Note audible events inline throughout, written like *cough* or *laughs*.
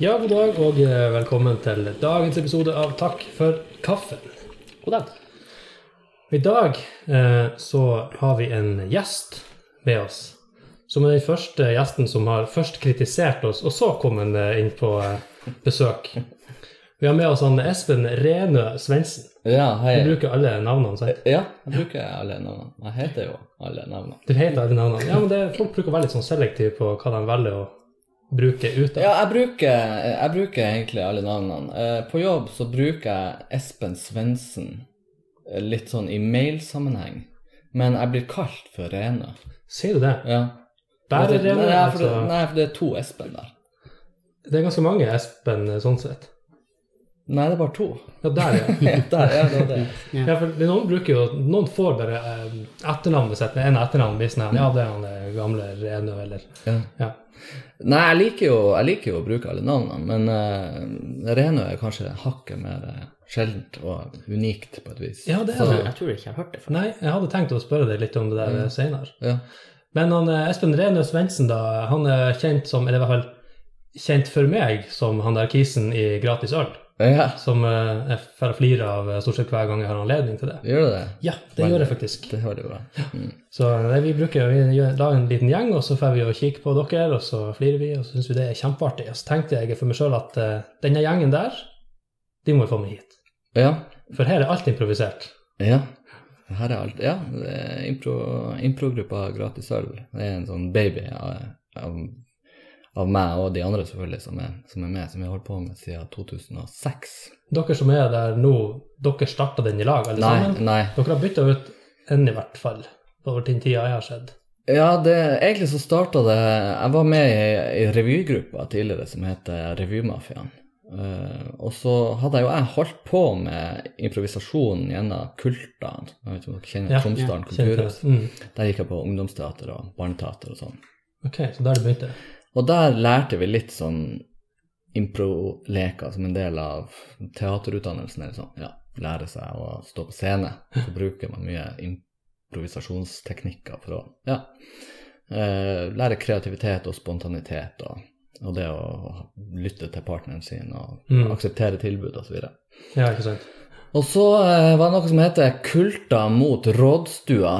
Ja, god dag og eh, velkommen til dagens episode av Takk for kaffen. God dag. I dag eh, så har vi en gjest med oss, som er den første gjesten som har først kritisert oss, og så kom han eh, inn på eh, besøk. Vi har med oss han Espen Renø Svendsen. Ja, hei. Du bruker alle navnene, sant? Ja, jeg bruker alle navnene. Jeg heter jo alle navnene. Du heter alle navnene. Ja, men det, folk bruker å være litt sånn selektive på hva de velger å bruke ut av. Ja, jeg bruker, jeg bruker egentlig alle navnene. Eh, På jobb så bruker jeg Espen Svendsen eh, litt sånn i mailsammenheng. Men jeg blir kalt for Rene. Sier du det? Ja. Bare Renø? nei, for det, Altså, nei, for det er to Espen der. det er ganske mange Espen eh, sånn sett. Nei, det er bare to. Ja, der, ja. *laughs* Ja, der, ja, det det. *laughs* Ja, for noen bruker jo, noen får bare eh, etternavnet sitt med en etternavn. Sånn, ja, det er han gamle Renø, eller Ja. ja. Nei, jeg liker, jo, jeg liker jo å bruke alle navnene, men uh, Renø er kanskje hakket mer eh, sjeldent og unikt på et vis. Ja, det er Så- Jeg tror ikke jeg har hørt det før. Nei, jeg hadde tenkt å spørre deg litt om det der senere. Ja. Men han, eh, Espen Renø Svendsen, da, han er kjent som, eller i hvert fall kjent for meg som han der kisen i Gratis øl, ja, som eh, jeg får flire av eh, stort sett hver gang jeg har anledning til det. gjør du det? Ja, det gjør jeg faktisk. Det hører det bra. Mm. Så eh, vi bruker vi gjør- lager en liten gjeng, og så får vi å kikke på dere, og så flirer vi, og så syns vi det er kjempeartig. Og så tenkte jeg for meg sjøl at eh, denne gjengen der, de må vi få med hit. Ja. For her er alt improvisert. Ja. Her er alt. Ja, det er impro, improgruppa Gratis Sølv. Det er en sånn baby av, av, av meg og de andre selvfølgelig som er, som er med, som vi har holdt på med siden 2006. Dere som er der nå, dere starta den i lag, alle Nei, sammen? nei. Dere har bytta ut én i hvert fall, over den tida jeg har sett. Ja, det, egentlig så starta det Jeg var med i ei revygruppa tidligere som heter Revymafiaen. Uh, og så hadde jeg jo jeg holdt på med improvisasjon gjennom kultene. Jeg vet ikke om dere kjenner Ja, Tromsdalen ja, kulturhus? Mm. Der gikk jeg på ungdomsteater og barneteater og sånn. Ok, så der det begynte. Og der lærte vi litt sånn impro-leker som en del av teaterutdannelsen. Eller sånn, ja, lære seg å stå på scene. Så bruker man mye improvisasjonsteknikker for å ja, eh, lære kreativitet og spontanitet og, og det å lytte til partneren sin og Mm. akseptere tilbud osv. Ja, ikke sant. Og så eh, var det noe som heter Kulta mot rådstua,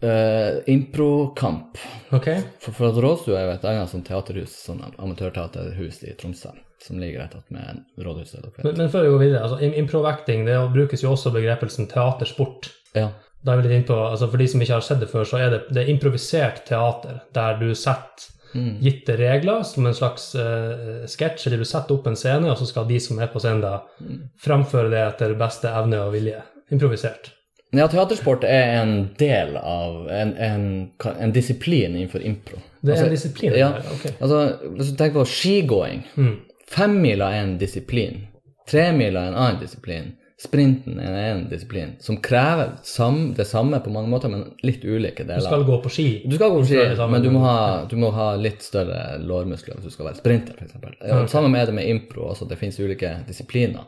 eh, improkamp. Okay. For, for at Rådstua er jo et annet sånn teaterhus, sånn amatørteaterhus i Tromsø, som ligger rett attmed rådhuset. men, men før vi går videre, altså im- improvekting, det brukes jo også begrepelsen teatersport. Ja. Da er vi litt innpå, altså For de som ikke har sett det før, så er det, det er improvisert teater, der du setter Mm. gitte regler som en slags uh, sketsj, eller du setter opp en scene, og så skal de som er på scenen, da Mm. framføre det etter beste evne og vilje. Improvisert. ja, teatersport er en del av en, en, en disiplin innenfor impro. Det er Altså, en disiplin. Ja, der, ok. altså, hvis du tenker på skigåing Mm. Femmila er en disiplin. Tremila er en annen disiplin. Sprinten er en disiplin som krever sam, det samme på mange måter, men litt ulike deler. Du skal gå på ski. Du skal gå på ski, men du må, ha, du må ha litt større lårmuskler hvis du skal være sprinter, f.eks. Ja, Ok. Samme med det med impro. også, det finnes ulike disipliner.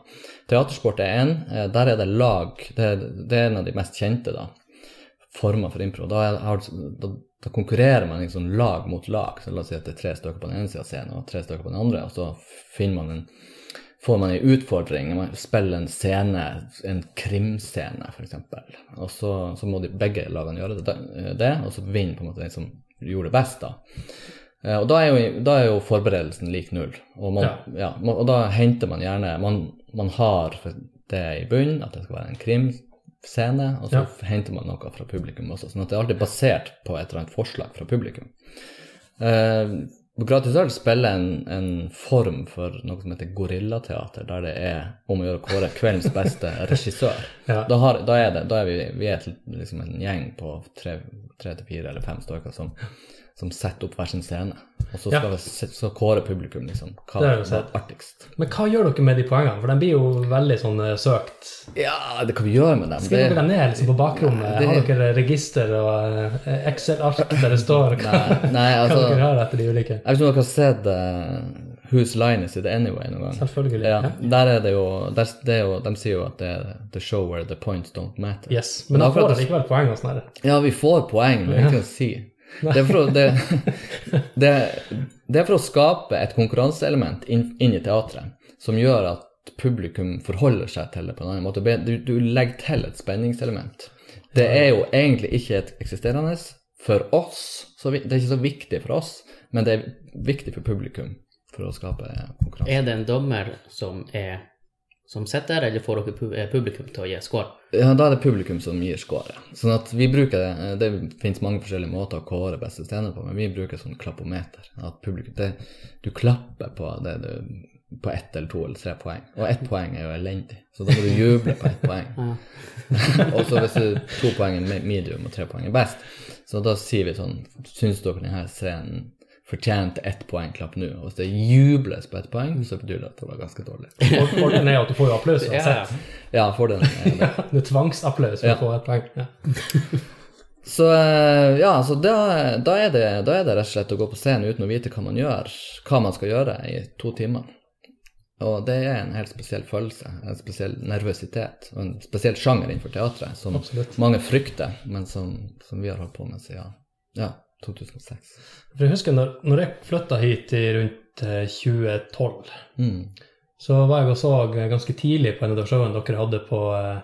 Teatersport er én. eh, Der er det lag. Det er, det er en av de mest kjente da, former for impro. Da, er, da, da konkurrerer man liksom lag mot lag. Så la oss si at det er tre stykker på den ene sida av scenen og tre stykker på den andre, og så finner man en får man en utfordring. Man spiller en scene, en krimscene f.eks. Og så, så må de, begge lagene gjøre det, det, og så vinner på en måte den som gjorde det best. da. Eh, Og da er, jo, da er jo forberedelsen lik null. Og, man, ja. Ja, og da henter man gjerne Man, man har det i bunnen, at det skal være en krimscene, og så Ja. henter man noe fra publikum også. sånn at det er alltid basert på et eller annet forslag fra publikum. Eh, Gratis øl spiller en, en form for noe som heter gorillateater, der det er om å gjøre å kåre kveldens beste *laughs* regissør. Ja. Da, har, da er, det, da er vi, vi er liksom en gjeng på tre, tre til fire eller fem stykker som, som setter opp hver sin scene. Og så Ja. vi, skal kåre publikum liksom, hva Det jeg var sett. artigst. Men hva gjør dere med de poengene? For de blir jo veldig sånn eh, søkt. Ja, det kan vi gjøre med dem. Skriver dere dem ned liksom, på bakrommet? Det- Har dere register og eh, Excel-ark der det står hva, *laughs* Nei, nei, hva altså dere har etter de ulike? Jeg vet ikke om dere har sett uh, Whose Line Is It Anyway noen gang? Selvfølgelig. Ja, der er det jo, der, det er jo De sier jo at det er the show where the points don't matter. Yes. Men da får det- dere likevel poeng og sånn. Ja, vi får poeng, men vi *laughs* kan si. Det er for det, det, det er for å skape et konkurranseelement inn, inn i teatret som gjør at publikum forholder seg til det på en annen måte. Du, du legger til et spenningselement. Det er jo egentlig ikke et eksisterende for oss. Så vi, det er ikke så viktig for oss, men det er viktig for publikum for å skape konkurranse. Er det en dommer som er som sitter der, eller får dere eh, publikum til å gi score? Ja, da er det publikum som gir score. Sånn at vi bruker det, det finnes mange forskjellige måter å kåre beste stjerner på, men vi bruker sånn klappometer. At publikum, det, du klapper på det du på ett eller to eller tre poeng. Og ett poeng er jo elendig, så da må du juble på ett poeng. *laughs* og så hvis du to poeng er medium og tre poeng er best, så da sier vi sånn Syns dere denne scenen fortjente ett poeng, klapp nå. Og hvis det jubles på ett poeng, så betyr det at det var ganske dårlig. *laughs* For- Fordelen er at du får jo applaus uansett. ja. Ja, fordelen er det. *laughs* Du er tvangsapplaus for Ja. å få ett poeng. Ja. *laughs* Så eh, ja, så da, da, er det, da er det rett og slett å gå på scenen uten å vite hva man gjør, hva man skal gjøre i to timer. Og det er en helt spesiell følelse, en spesiell nervøsitet, og en spesiell sjanger innenfor teatret som Absolutt. mange frykter, men som, som vi har holdt på med siden ja, 2006. For jeg husker når, når jeg flytta hit i rundt eh, 2012, Mm. så var jeg og så ganske tidlig på en av de showene dere hadde på eh,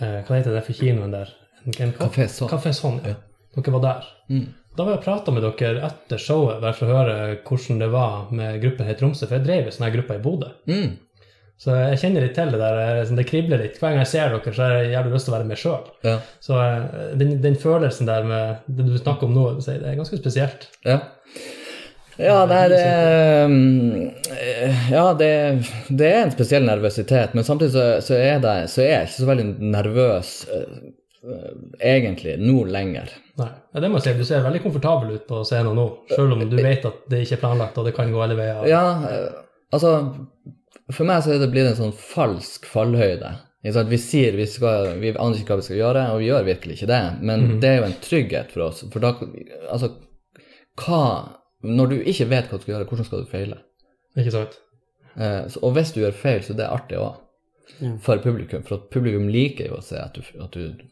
eh, Hva heter det for kinoen der? En, en, Café Sånn. Café Sånn, ja. Dere var der. Mm. Da var jeg og prata med dere etter showet, bare for å høre hvordan det var med gruppen her i Tromsø, for jeg drev en sånn gruppe i Bodø. Mm. Så jeg kjenner litt til det der, eh, sånn det kribler litt. Hver gang jeg ser dere, så har jeg jævlig lyst til å være med sjøl. Ja. Så eh, den, den følelsen der med det du snakker om nå, det er ganske spesielt. Ja. Ja, det er eh, Ja, det, det er en spesiell nervøsitet, men samtidig så, så, er, det, så er jeg ikke så veldig nervøs egentlig nå lenger. Nei, ja, det må jeg si. Du ser veldig komfortabel ut på scenen nå, selv om du vet at det ikke er planlagt, og det kan gå alle veier. Ja, altså For meg så er det blitt en sånn falsk fallhøyde. Vi sier vi skal, vi aner ikke hva vi skal gjøre, og vi gjør virkelig ikke det. Men det er jo en trygghet for oss. For da Altså, hva Når du ikke vet hva du skal gjøre, hvordan skal du feile? Ikke sant? Eh, så, og hvis du gjør feil, så det er artig òg. Ja. For publikum. For at publikum liker jo å se at du, at du,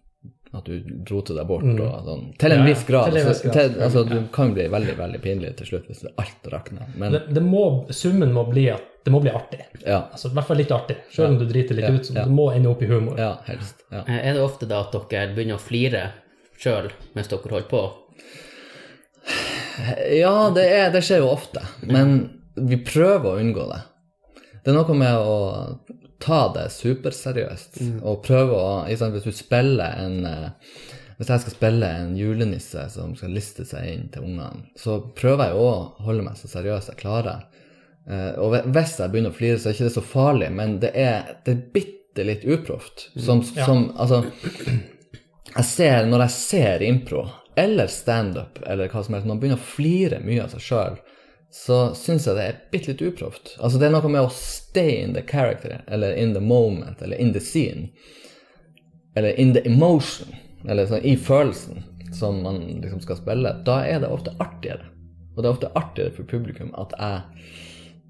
at du roter deg bort. Mm. Og sånn. Til en Ja, viss grad. en viss altså, grad. til, altså, du kan bli veldig veldig pinlig til slutt hvis alt rakner. Men Det, det må, summen må bli at det må bli artig. ja. Altså, I hvert fall litt artig. Selv om du driter litt Ja, ut, så ja. det må ende opp i humor. Ja, helst. Ja. Eh, Er det ofte da at dere begynner å flire sjøl mens dere holder på? Ja, det, er, det skjer jo ofte, men vi prøver å unngå det. Det er noe med å ta det superseriøst og prøve å ikke sant, Hvis du spiller en eh, Hvis jeg skal spille en julenisse som skal liste seg inn til ungene, så prøver jeg å holde meg så seriøs jeg klarer. Eh, Og hvis jeg begynner å flire, så er ikke det så farlig, men det er, det er bitte litt uproft. Som, Ja. som Altså jeg ser, Når jeg ser impro eller standup eller hva som helst, når man begynner å flire mye av seg sjøl, så syns jeg det er bitte litt uproft. Altså, det er noe med å stay in the character, eller in the moment, eller in the scene. Eller in the emotion, eller sånn, i følelsen som man liksom skal spille. Da er det ofte artigere. Og det er ofte artigere for publikum at jeg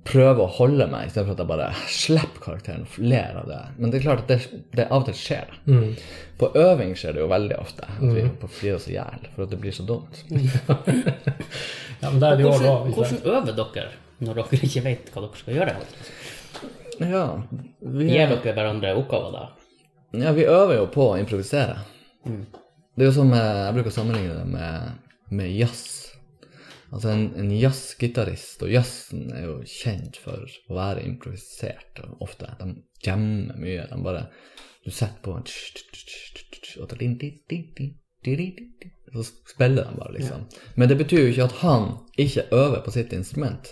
prøver å holde meg, istedenfor at jeg bare slipper karakteren og ler av det. Men det er klart at det, det av og til skjer. det. På øving skjer det jo veldig ofte at vi flirer oss i hjel for at det blir så dumt. *laughs* Ja, men det er det jo også Hvordan, hvordan øver dere når dere ikke vet hva dere skal gjøre? Ja, vi, Gir dere hverandre oppgaver da? ja, vi øver jo på å improvisere. Det er jo som eh, Jeg bruker å sammenligne det med, med jazz. Altså en, en jazzgitarist, og jazzen er jo kjent for å være improvisert og ofte. De jammer mye. De bare Du setter på en og Så spiller de bare, liksom. Men det betyr jo ikke at han ikke øver på sitt instrument,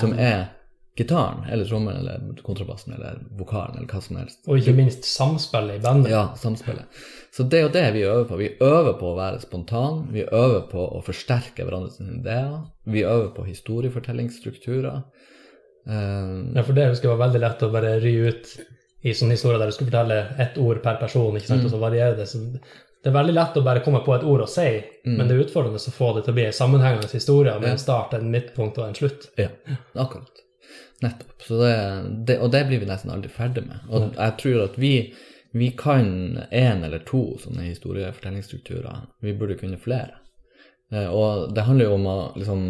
som er gitaren eller trommelen eller kontrabassen eller vokalen eller hva som helst. Og ikke minst samspillet i bandet. Ja, samspillet. Så det er jo det vi øver på. Vi øver på å være spontan, vi øver på å forsterke hverandres ideer, vi øver på historiefortellingsstrukturer. Um, Ja, for det husker jeg var veldig lett å bare ry ut i sånne historier der du skulle fortelle ett ord per person, ikke sant, og så varierer det. Så det er veldig lett å bare komme på et ord å si, men det er utfordrende å få det til å bli en sammenhengende historie med en start, en midtpunkt og en slutt. ja, akkurat. Nettopp. Så det, det, og det blir vi nesten aldri ferdig med. Og jeg tror at vi, vi kan én eller to sånne historiefortellingsstrukturer. Vi burde kunne flere. Eh, og det handler jo om å liksom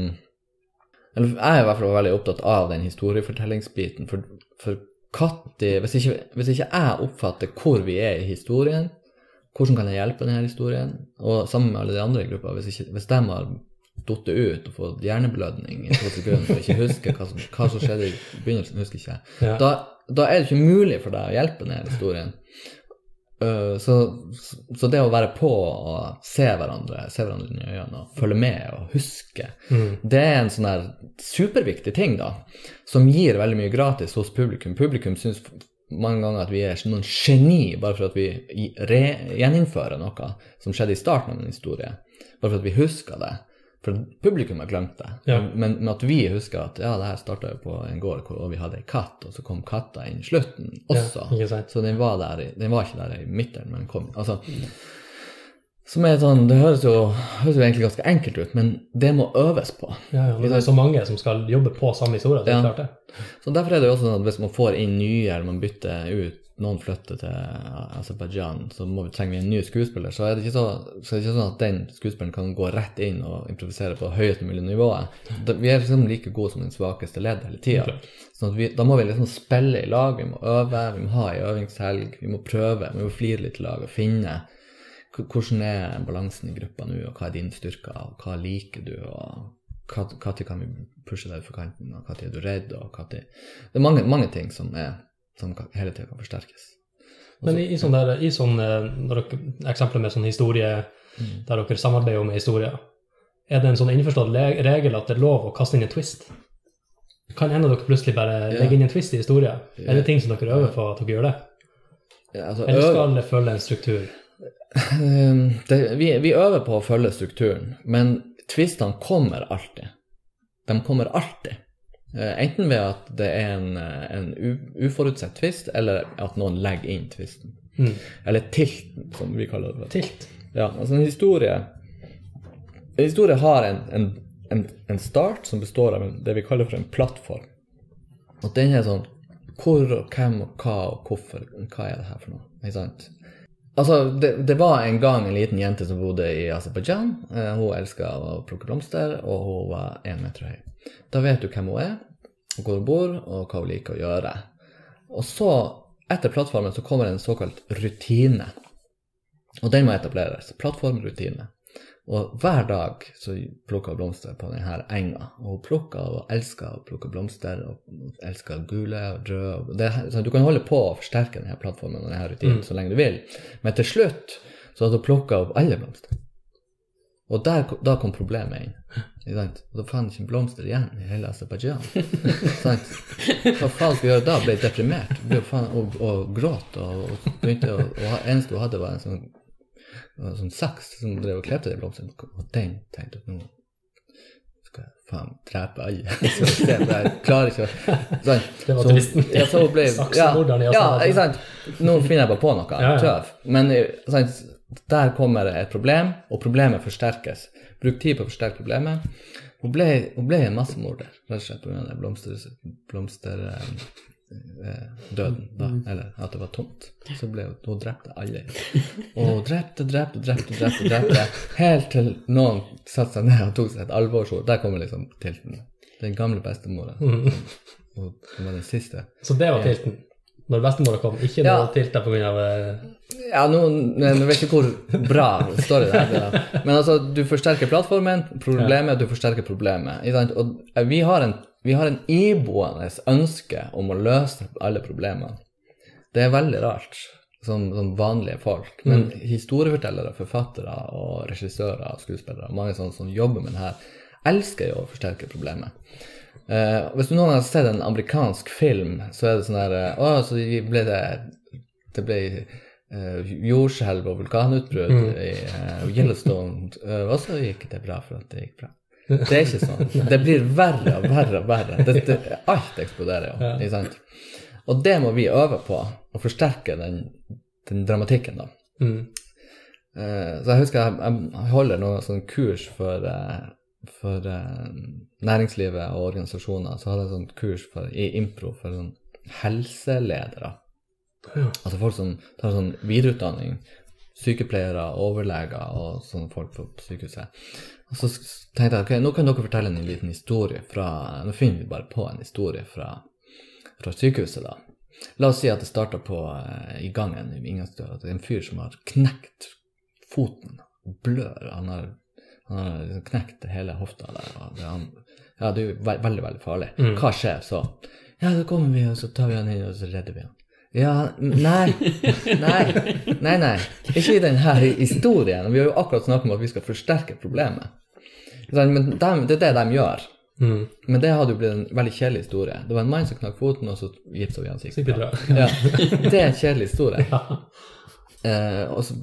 Eller jeg er i hvert fall veldig opptatt av den historiefortellingsbiten. For, for Katti hvis ikke, hvis ikke jeg oppfatter hvor vi er i historien, hvordan kan jeg hjelpe denne historien? Og sammen med alle de andre i gruppa, hvis, ikke, hvis de har datt ut og fått hjerneblødning i to sekunder og ikke husker hva som, hva som skjedde i begynnelsen, husker ikke Ja. da, da er det ikke mulig for deg å hjelpe denne historien. Øh, så, så det å være på og se hverandre, se hverandre i øynene og følge med og huske, Mm. det er en sånn der superviktig ting, da, som gir veldig mye gratis hos publikum. Publikum syns mange ganger at vi er noen geni bare for at vi re- gjeninnfører noe som skjedde i starten av en historie. Bare for at vi husker det. For publikum har glemt det. Ja. Men, men at vi husker at ja, det her starta på en gård hvor vi hadde ei katt, og så kom katta inn i slutten også. Ja. Så den var, der, den var ikke der i midten, men kom altså, Som er sånn Det høres jo, høres jo egentlig ganske enkelt ut, men det må øves på. Ja, ja, det er så mange som skal jobbe på samme historie. Så Ja. klart det. Så Derfor er det jo også sånn at hvis man får inn nye, eller man bytter ut noen flytter til Aserbajdsjan, så må vi, trenger vi en ny skuespiller. Så er, så, så er det ikke sånn at den skuespilleren kan gå rett inn og improvisere på høyest mulig nivå. Vi er liksom like gode som den svakeste ledd hele tida. Sånn vi, da må vi liksom spille i lag, vi må øve, vi må ha ei øvingshelg, vi må prøve, vi må flire litt i lag og finne hvordan er balansen i gruppa nå, og hva er dine styrker, og hva liker du, og når kan vi pushe deg utfor kanten, og når er du redd, og når Det er mange, mange ting som, er, som hele tida kan forsterkes. Men i, i sånn der, i sånn, eh, dere, eksempler med sånn historie Mm. der dere samarbeider om historier, er det en sånn innforstått regel at det er lov å kaste inn en twist? Kan en av dere plutselig bare Ja. legge inn en twist i historien? Ja. Er det ting som dere øver på at dere gjør det? Ja, altså, Eller skal det følge en struktur? Um, det, vi, vi øver på å følge strukturen, men twistene kommer alltid. De kommer alltid. Eh, Enten ved at det er en, eh, en uforutsett tvist, eller at noen legger inn tvisten. Mm. Eller tilten, som vi kaller det. Tilt. Ja, altså en historie En historie har en, en, en, start som består av det vi kaller for en plattform. Og den er sånn Hvor og hvem og hva og hvorfor. Hva er det her for noe? Ikke sant? Altså, det, det var en gang en liten jente som bodde i Aserbajdsjan. Eh, hun elska å plukke blomster, og hun var én meter høy. Da vet du hvem hun er, hvor hun bor, og hva hun liker å gjøre. Og så, etter plattformen, så kommer en såkalt rutine. Og den må etableres. Plattformrutine. Og hver dag så plukker hun blomster på denne enga. Og hun plukker og elsker å plukke blomster, og elsker gule og røde. Så du kan holde på å forsterke denne plattformen og denne rutinen så lenge du vil. Men til slutt så hadde hun plukka opp alle blomster. Og der, da kom problemet inn. Sant? Og da fant ikke en blomster igjen i hele Aserbajdsjan. Hva faen skal vi gjøre da? Ble deprimert ble faen, og, og gråt. Og, og begynte å, og eneste hun hadde, var en sånn, en sånn saks som drev og klepte de blomstene. Og den tenkte jeg nå skal jeg faen drepe alle. *laughs* Så jeg klarer ikke å? Det var tristen. Ja, så ble, ja, ja, ikke sant? Nå finner jeg bare på noe. Tøv. Men eh, sant? Der kommer det et problem, og problemet forsterkes. Bruk tid på å forsterke problemet. Hun ble, hun ble en massemorder, rett og slett pga. blomsterdøden. da, eller at det var tomt. Så ble hun, hun drepte alle. Og hun drepte, drepte, drepte, drepte, drepte, helt til noen satte seg ned og tok seg et alvorsord. Der kommer liksom tilten. Den gamle bestemora. Og og, var den siste. Så det var tilten. Når bestemora kom. Ikke noe ja. grunn av eh, Ja, nå jeg vet ikke hvor bra story det er. Men altså, du forsterker plattformen, problemet, du forsterker problemet. Og eh, vi har en, vi har en iboende ønske om å løse alle problemene. Det er veldig rart, som, som vanlige folk. Men historiefortellere, forfattere og regissører og skuespillere, mange sånne som jobber med det her, elsker jo å forsterke problemet. Eh, hvis noen har sett en amerikansk film, så er det sånn der Å, uh, så ble det Det ble uh, jordskjelv og vulkanutbrudd i eh, Yellowstone, eh, og så gikk det bra for at det gikk bra. Det er ikke sånn. Det blir verre og verre og verre. Det, det, alt eksploderer jo. ikke sant? Og det må vi øve på, å forsterke den, den dramatikken, da. mm. Eh, så jeg husker jeg, jeg holder noen sånn kurs for, eh, for eh, næringslivet og organisasjoner. Så hadde jeg sånt kurs for, i impro for sånn helseledere. Ja. Altså folk som tar sånn videreutdanning sykepleiere, overleger og sånne folk på sykehuset. Og så tenkte jeg ok, nå kan dere fortelle en liten historie fra Nå finner vi bare på en historie fra, fra sykehuset, da. La oss si at det starta på eh, i gangen i inngangsdøra. Det er en fyr som har knekt foten og blør. Han har, han har liksom knekt hele hofta der. Og det, han, ja, det er jo ve veldig, veldig farlig. Hva skjer så? Ja, så kommer vi, og så tar vi han inn, og så redder vi han. Ja, nei, *laughs* nei, nei, nei. Ikke i denne historien. Vi har jo akkurat snakket om at vi skal forsterke problemet. Men de, det er det de gjør. Mm. Men det hadde jo blitt en veldig kjedelig historie. Det var en mann som knakk foten, og så gipsa vi ansiktet. Bra. Ja, det er en kjedelig historie. *laughs* Eh, og så,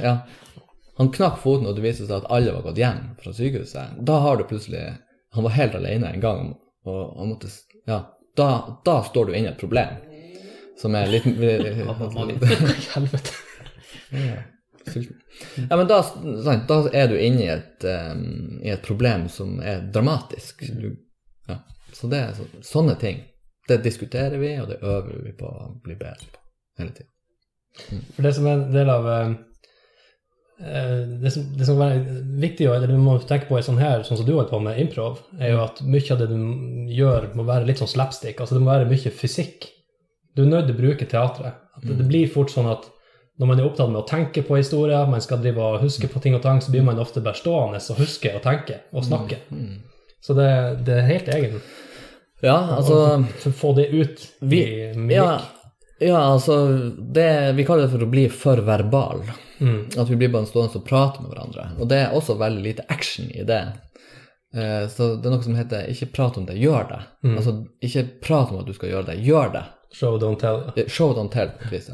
ja. Han knakk foten, og det viste seg at alle var gått hjem fra sykehuset. Da har du plutselig Han var helt alene en gang, og han måtte Ja, da, da står du inne i et problem som er litt *laughs* *laughs* Helvete. Ja, men da, sant, da er du inne i et, um, i et problem som er dramatisk. Du, ja. Så det er så, sånne ting. Det diskuterer vi, og det øver vi på å bli bedre på hele tiden. For det som er en del av eh, eh, det, som, det som er viktig, det du må tenke på i sånn her, sånn som du holder på med improv, er jo at mye av det du gjør, må være litt sånn slapstick. Altså det må være mye fysikk. Du er nødt til å bruke teatret. At det, det blir fort sånn at når man er opptatt med å tenke på historier, man skal drive og huske på ting og tang, så blir man ofte bare stående og huske og tenke og snakke. Så det, det er helt egen. Ja, altså å få det ut i mimikk. ja, ja, altså det, Vi kaller det for å bli for verbal. Mm. At vi blir bare stående og prate med hverandre. Og det er også veldig lite action i det. Eh, Så det er noe som heter 'ikke prat om det, gjør det'. Altså ikke prat om at du skal gjøre det, gjør det. Show, don't tell. Ja. Show don't tell, på et.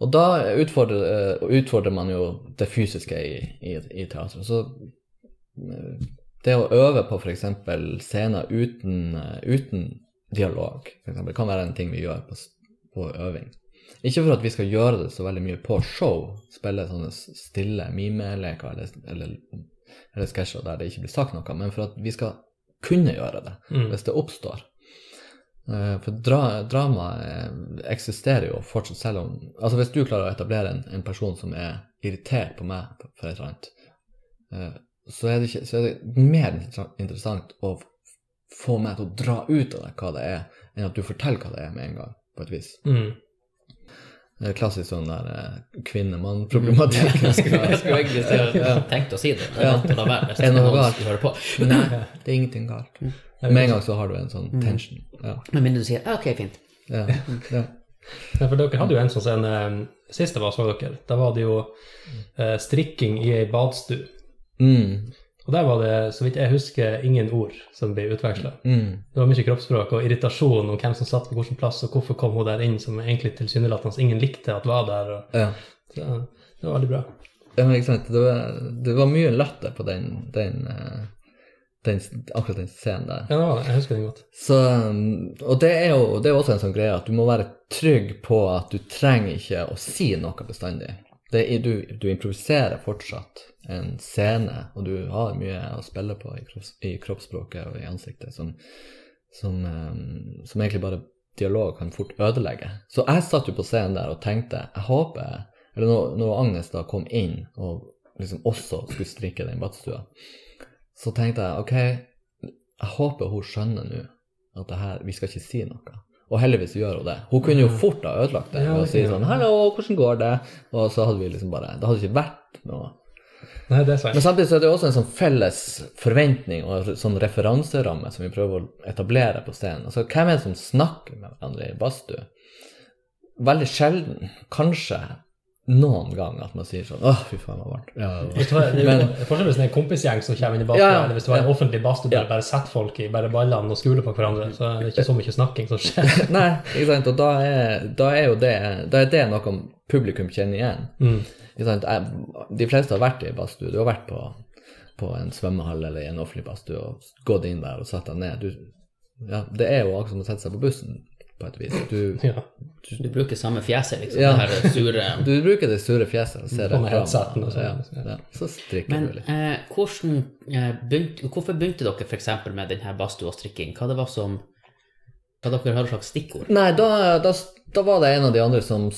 Og da utfordrer, eh, utfordrer man jo det fysiske i, i, i teatret. Så eh, det å øve på f.eks. scener uten, eh, uten dialog, for eksempel, kan være en ting vi gjør på, på øving. Ikke for at vi skal gjøre det så veldig mye på show, spille sånne stille mimeleker eller, eller, eller sketsjer der det ikke blir sagt noe, men for at vi skal kunne gjøre det hvis det oppstår. Eh, For dra, drama eh, eksisterer jo fortsatt, selv om Altså hvis du klarer å etablere en, en person som er irritert på meg for et eller annet, eh, så er det, ikke, så er det mer interessant å få meg til å dra ut av det hva det er, enn at du forteller hva det er med en gang, på et vis. Mm. Det er klassisk sånn der eh, kvinne-mann-problematikk. Skulle egentlig si- Ja. tenkt å si det. Er la være. Er noe galt? høre på. Nei, det er ingenting galt. Med en gang så har du en sånn tension. Ja, Med mindre du sier «Ah, ok, fint. ja, ja. Ja, for dere hadde jo en sånn scene eh, sist jeg var så dere. Da var det jo eh, strikking i ei badstue. Mm, Og der var det, så vidt jeg husker, ingen ord som ble utveksla. mm. Det var mye kroppsspråk og irritasjon om hvem som satt på hvilken plass, og hvorfor kom hun der inn som egentlig tilsynelatende ingen likte at var der. Og, ja. så, det var veldig bra. Ja, men ikke sant. Det var, det var mye latter på den, den, eh, den, akkurat den scenen der. Ja, var. Jeg husker den godt. Så, og det er jo det er også en sånn greie at du må være trygg på at du trenger ikke å si noe bestandig. Er, du, du improviserer fortsatt en scene, og du har mye å spille på i, kropps, i kroppsspråket og i ansiktet som, som, um, som egentlig bare dialog kan fort ødelegge. Så jeg satt jo på scenen der og tenkte jeg håper Eller når, når Agnes da kom inn og liksom også skulle strikke den badstua, så tenkte jeg ok, jeg håper hun skjønner nå at her, vi skal ikke si noe. Og heldigvis gjør hun det. Hun kunne jo fort ha ødelagt det ved å si sånn 'Hallo, hvordan går det?' Og så hadde vi liksom bare Det hadde ikke vært noe. Nei, det er sant. Men samtidig så er det også en sånn felles forventning og sånn referanseramme som vi prøver å etablere på scenen. Altså, hvem er det som snakker med hverandre i badstue? Veldig sjelden, kanskje noen gang, at man sier sånn Åh, fy faen, det var varmt'. Ja, det var det er forskjell hvis det er en kompisgjeng som kommer inn i badstua, Ja, ja. eller hvis det var en offentlig badstue der bare setter folk i bare ballene og skuler på hverandre, så er det ikke så mye snakking som skjer. *laughs* Nei, ikke sant? og da er, da er jo det, da er det noe publikum kjenner igjen. Mm. Ikke sant? Jeg, de fleste har vært i badstue. Du har vært på, på en svømmehall eller i en offentlig badstue og gått inn der og satt deg ned. Du, ja, det er jo akkurat som å sette seg på bussen, på et vis. Du, *laughs* Ja. Du bruker samme fjeset, liksom. Ja. Det her sure *laughs* du bruker det sure fjeset og ser det fram. og. Ja, ja. Så strikker Men du litt. eh, hvordan, eh, begynt, hvorfor begynte dere f.eks. med denne badstua og strikking? Hva det var som Hva dere hadde slags stikkord? Nei, da, da, da var det en av de andre som,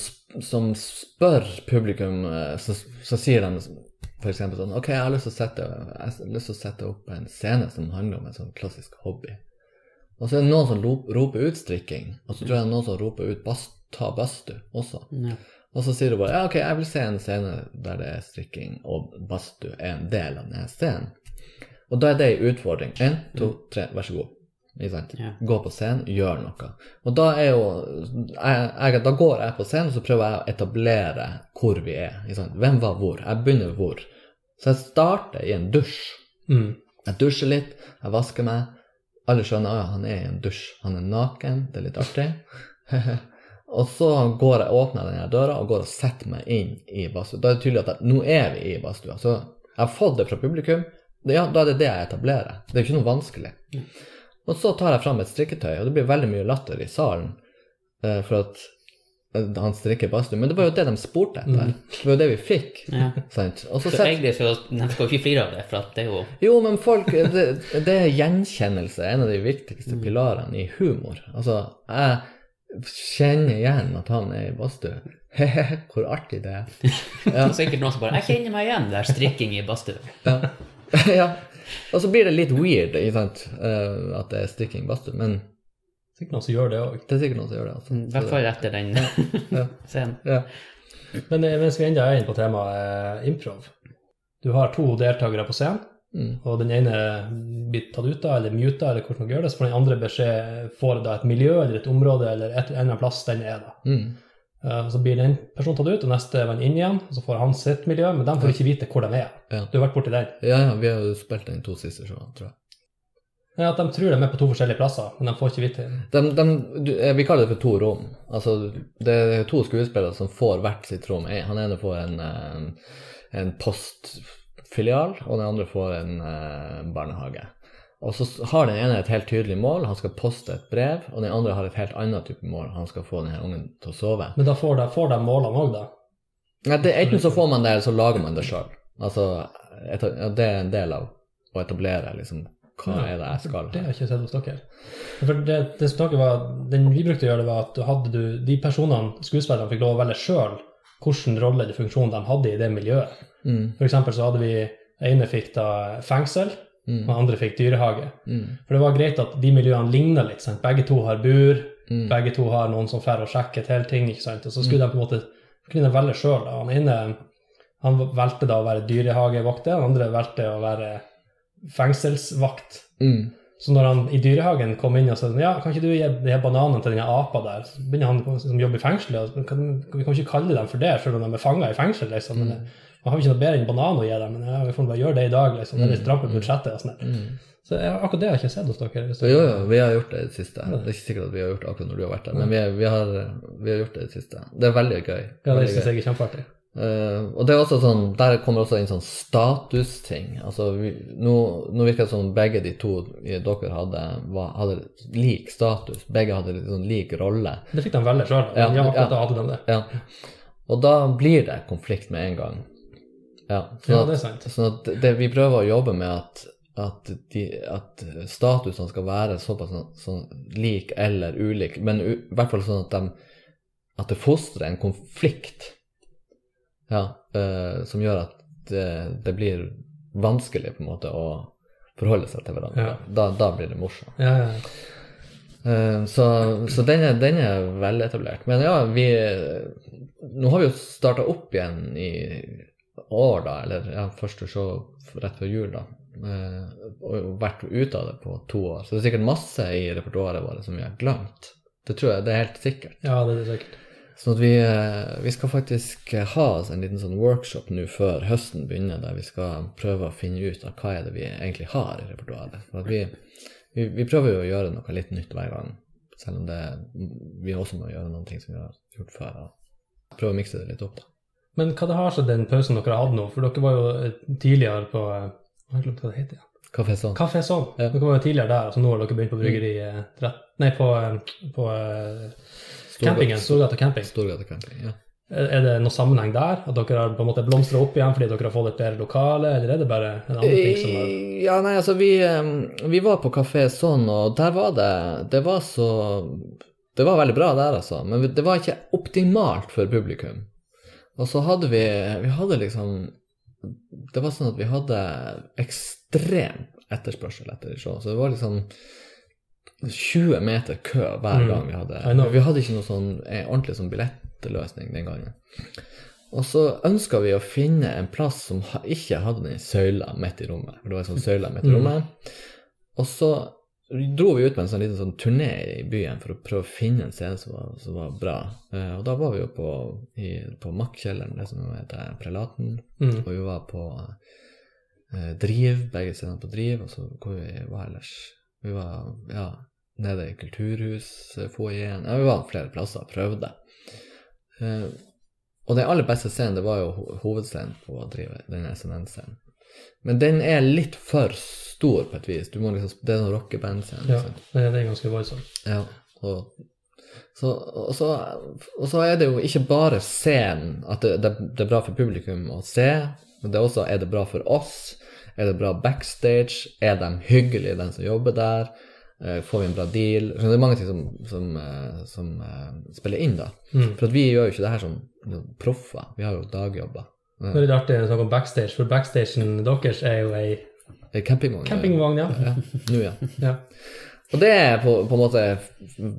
som spør publikum, eh, så, så sier de f.eks. sånn OK, jeg har lyst til å sette, jeg har lyst til å sette opp en scene som handler om en sånn klassisk hobby. Og så er det noen som roper ut strikking, og så tror jeg det er noen som roper ut ta badstue også. Ja. Og så sier du bare ja, ok, jeg vil se en scene der det er strikking, og badstue er en del av denne scenen. Og da er det en utfordring. Én, to, tre, vær så god. Ja. Gå på scenen, gjør noe. Og da er jo jeg, jeg, Da går jeg på scenen, og så prøver jeg å etablere hvor vi er. Hvem var hvor? Jeg begynner hvor. Så jeg starter i en dusj. Mm. Jeg dusjer litt, jeg vasker meg. Alle skjønner at han er i en dusj. Han er naken, det er litt artig. *laughs* og så går jeg, åpner jeg døra og går og setter meg inn i badstua. Da er det tydelig at jeg, nå er vi i badstua. Så jeg har fått det fra publikum. Ja, da er det det jeg etablerer. Det er jo ikke noe vanskelig. Og så tar jeg fram et strikketøy, og det blir veldig mye latter i salen eh, for at han strikker badstue. Men det var jo det de spurte etter. Det var jo det vi fikk. Ja. Og så Så egentlig så de skal jo ikke flire av det, for at det er jo jo, men folk Det, det er gjenkjennelse, en av de viktigste pilarene i humor. Altså, jeg kjenner igjen at han er i badstue. *laughs* Hvor artig det er. *laughs* Ja. Sikkert noen som bare 'Jeg kjenner meg igjen er strikking i badstue'. ja. *laughs* ja. Og så blir det litt weird ikke sant? eh, at det er strikking i badstue, men Sikkert noen som gjør det òg. det er sikkert noen som gjør det. Altså. I hvert fall etter den Ja. *laughs* scenen. Ja. Men eh, mens vi ennå er inne på temaet eh, improv Du har to deltakere på scenen, Mm. og den ene blir tatt ut av eller muta, eller hvordan man gjør det, så får den andre beskjed får da et miljø eller et område eller et, eller annet plass den er. da. Mm. Eh, Så blir den personen tatt ut, og neste er man inn igjen, og så får han sitt miljø, men de får ikke vite hvor de er. Ja. Du har vært borti den. ja, ja, vi har jo spilt den to siste showene, tror jeg. Ja, At de tror de er på to forskjellige plasser, men de får ikke vite det. De, de, eh, vi kaller det for to rom. Altså, det er to skuespillere som får hvert sitt rom. Han ene får en, en, en postfilial, og den andre får en en barnehage. Og så har den ene et helt tydelig mål, han skal poste et brev, og den andre har et helt annet type mål, han skal få denne ungen til å sove. Men da får de, får de målene òg, da. Nei, det, enten så får man det, eller så lager man det sjøl. Altså, det er en del av å etablere liksom, hva Ja, er det jeg skal. Det har jeg ikke sett hos dere. For det, det som dere var, Den vi brukte å gjøre, det var at du hadde du, de personene, skuespillerne, fikk lov å velge sjøl hvilken rolle eller funksjon de hadde i det miljøet. Mm, For eksempel så hadde vi ene fikk da fengsel, mm, og andre fikk dyrehage. mm, For det var greit at de miljøene ligna litt. sant? Begge to har bur, mm, begge to har noen som drar og sjekker til ting. ikke sant? Og så skulle de på en måte kunne velge sjøl. Han ene han valgte da å være dyrehagevokter, den andre valgte å være fengselsvakt. mm. Så når han i dyrehagen kom inn og sa ja, kan ikke du gi de her bananene til den apa der, så begynner han som jobber i fengselet, og kan, vi kan ikke kalle dem for det, selv om de er fanga i fengsel. liksom. Men, Man har jo ikke noe bedre enn banan å gi dem, men ja, vi får bare gjøre det i dag. liksom. Det er litt stramt på budsjettet. og sånn. Mm. Så akkurat det har jeg ikke sett hos dere. hvis Jo, dere- jo, vi har gjort det i det siste. Det er ikke sikkert at vi har gjort det akkurat når du har vært der, men vi, vi, har, vi har gjort det i det siste. Det er veldig gøy. Ja, det syns jeg er kjempeartig. Eh, og det er også sånn, der kommer også inn sånn statusting. Altså, vi, nå, nå virker det som begge de to dere hadde, var, hadde lik status. Begge hadde litt sånn lik rolle. Det fikk de velge sjøl. Ja, Ja, ja. hadde de det. Ja. Og da blir det konflikt med en gang. Ja, sånn at- det er sant. Sånn at det, vi prøver å jobbe med at, at, de, at statusene skal være såpass sånn, sånn lik eller ulik, men i hvert fall sånn at, de, at det fostrer en konflikt ja, eh, som gjør at det, det blir vanskelig på en måte å forholde seg til hverandre. Ja. Da, da blir det morsomt. Ja, ja. Eh, Så, så den, er, den er veletablert. Men ja, vi Nå har vi jo starta opp igjen i år, da, eller ja, første show rett før jul, da. eh, Og vært ute av det på to år. Så det er sikkert masse i repertoaret vårt som vi har glemt. Det tror jeg, det er helt sikkert. ja, det er det sikkert. Sånn at vi, eh, vi skal faktisk ha oss en liten sånn workshop nå før høsten begynner, der vi skal prøve å finne ut av hva er det vi egentlig har i repertoaret. Vi, vi, vi prøver jo å gjøre noe litt nytt hver gang, selv om det, vi også må gjøre noen ting som vi har gjort før. Og prøve å mikse det litt opp, da. Men hva det har seg den pausen dere har hatt nå? For dere var jo eh, tidligere på eh, Hva er det Ja. heter? Kafé sånn. Kafé Sånn. Ja. Dere var jo tidligere der, altså nå har dere begynt på bryggeri mm. Nei, på, eh, på eh, campingen. Storgata camping. Storgata camping, ja. Er er det noen sammenheng der? At dere har på en måte blomstra opp igjen fordi dere har fått et bedre lokale, eller er det bare en annen ting som har Ja, nei, altså vi, eh, vi var på kafé sånn, og der var det Det var så det var veldig bra der, altså. Men det var ikke optimalt for publikum. Og så hadde vi Vi hadde liksom Det var sånn at vi hadde ekstrem etterspørsel etter show. Så det var liksom 20 meter kø hver Mm. gang vi hadde. Vi hadde ikke noe sånn en ordentlig sånn billettløsning den gangen. Og så ønska vi å finne en plass som ikke hadde den søyla midt i rommet. For det var en sånn søyle midt i Mm. rommet. Og så dro vi ut med en sånn liten sånn turné i byen for å prøve å finne en scene som var, som var bra. Eh, og da var vi jo på, i, på Mack-kjelleren, det som heter Prelaten. Mm. Og vi var på eh, Driv, begge stedene på Driv. Og så hvor vi var ellers Vi var ja, nede i kulturhusfoajeen. Jeg var flere plasser og prøvde. Eh, og den aller beste scenen, det var jo hovedscenen på å drive den SNN-scenen. Men den er litt for stor på et vis. Du må liksom, det er noen rockeband-scene. Ja, sant? det, er ganske voldsomt. Ja, og så, og, så, og så er det jo ikke bare scenen at det, det, det er bra for publikum å se, men det er også er det bra for oss. Er det bra backstage? Er de hyggelige, den som jobber der? Eh, Får vi en bra deal? Så det er mange ting som, som, eh, som eh, spiller inn, da. Mm. For vi gjør jo ikke det her som proffer. Vi har jo dagjobber. Nå er det artig å snakke om backstage, for backstagen deres er jo ei Campingvogn. campingvogn, ja. Ja, nå, ja. *laughs* ja. Og det er på, på en måte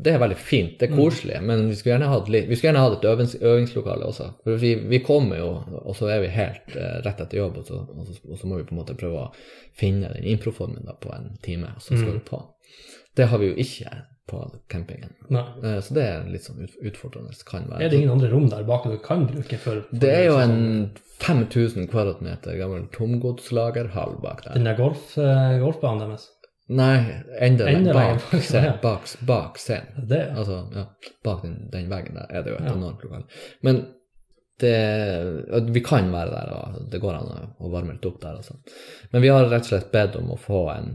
Det er veldig fint, det er koselig, men vi skulle gjerne hatt, litt, vi skulle gjerne hatt et øvings, øvingslokale også. For vi, vi kommer jo, og så er vi helt eh, rett etter jobb, og så, og, så, og så må vi på en måte prøve å finne den improformen på en time, og så skal vi på. Det har vi jo ikke på campingen. Nei. Eh, så det er litt sånn utfordrende. Kan være. Er det ingen andre rom der bak du kan bruke for, for Det er jo en 5000 kvadratmeter gammel tomgodslagerhall bak der. Den der golf, eh, golfbanen deres? Nei, enda Enda bak bak, *laughs* ja. Bak, bak scenen. Det, Altså, ja, bak den, den veggen der er det jo et Ja. enormt lokal. Men det, vi kan være der, og det går an å varme litt opp der. Altså. Men vi har rett og slett bedt om å få en,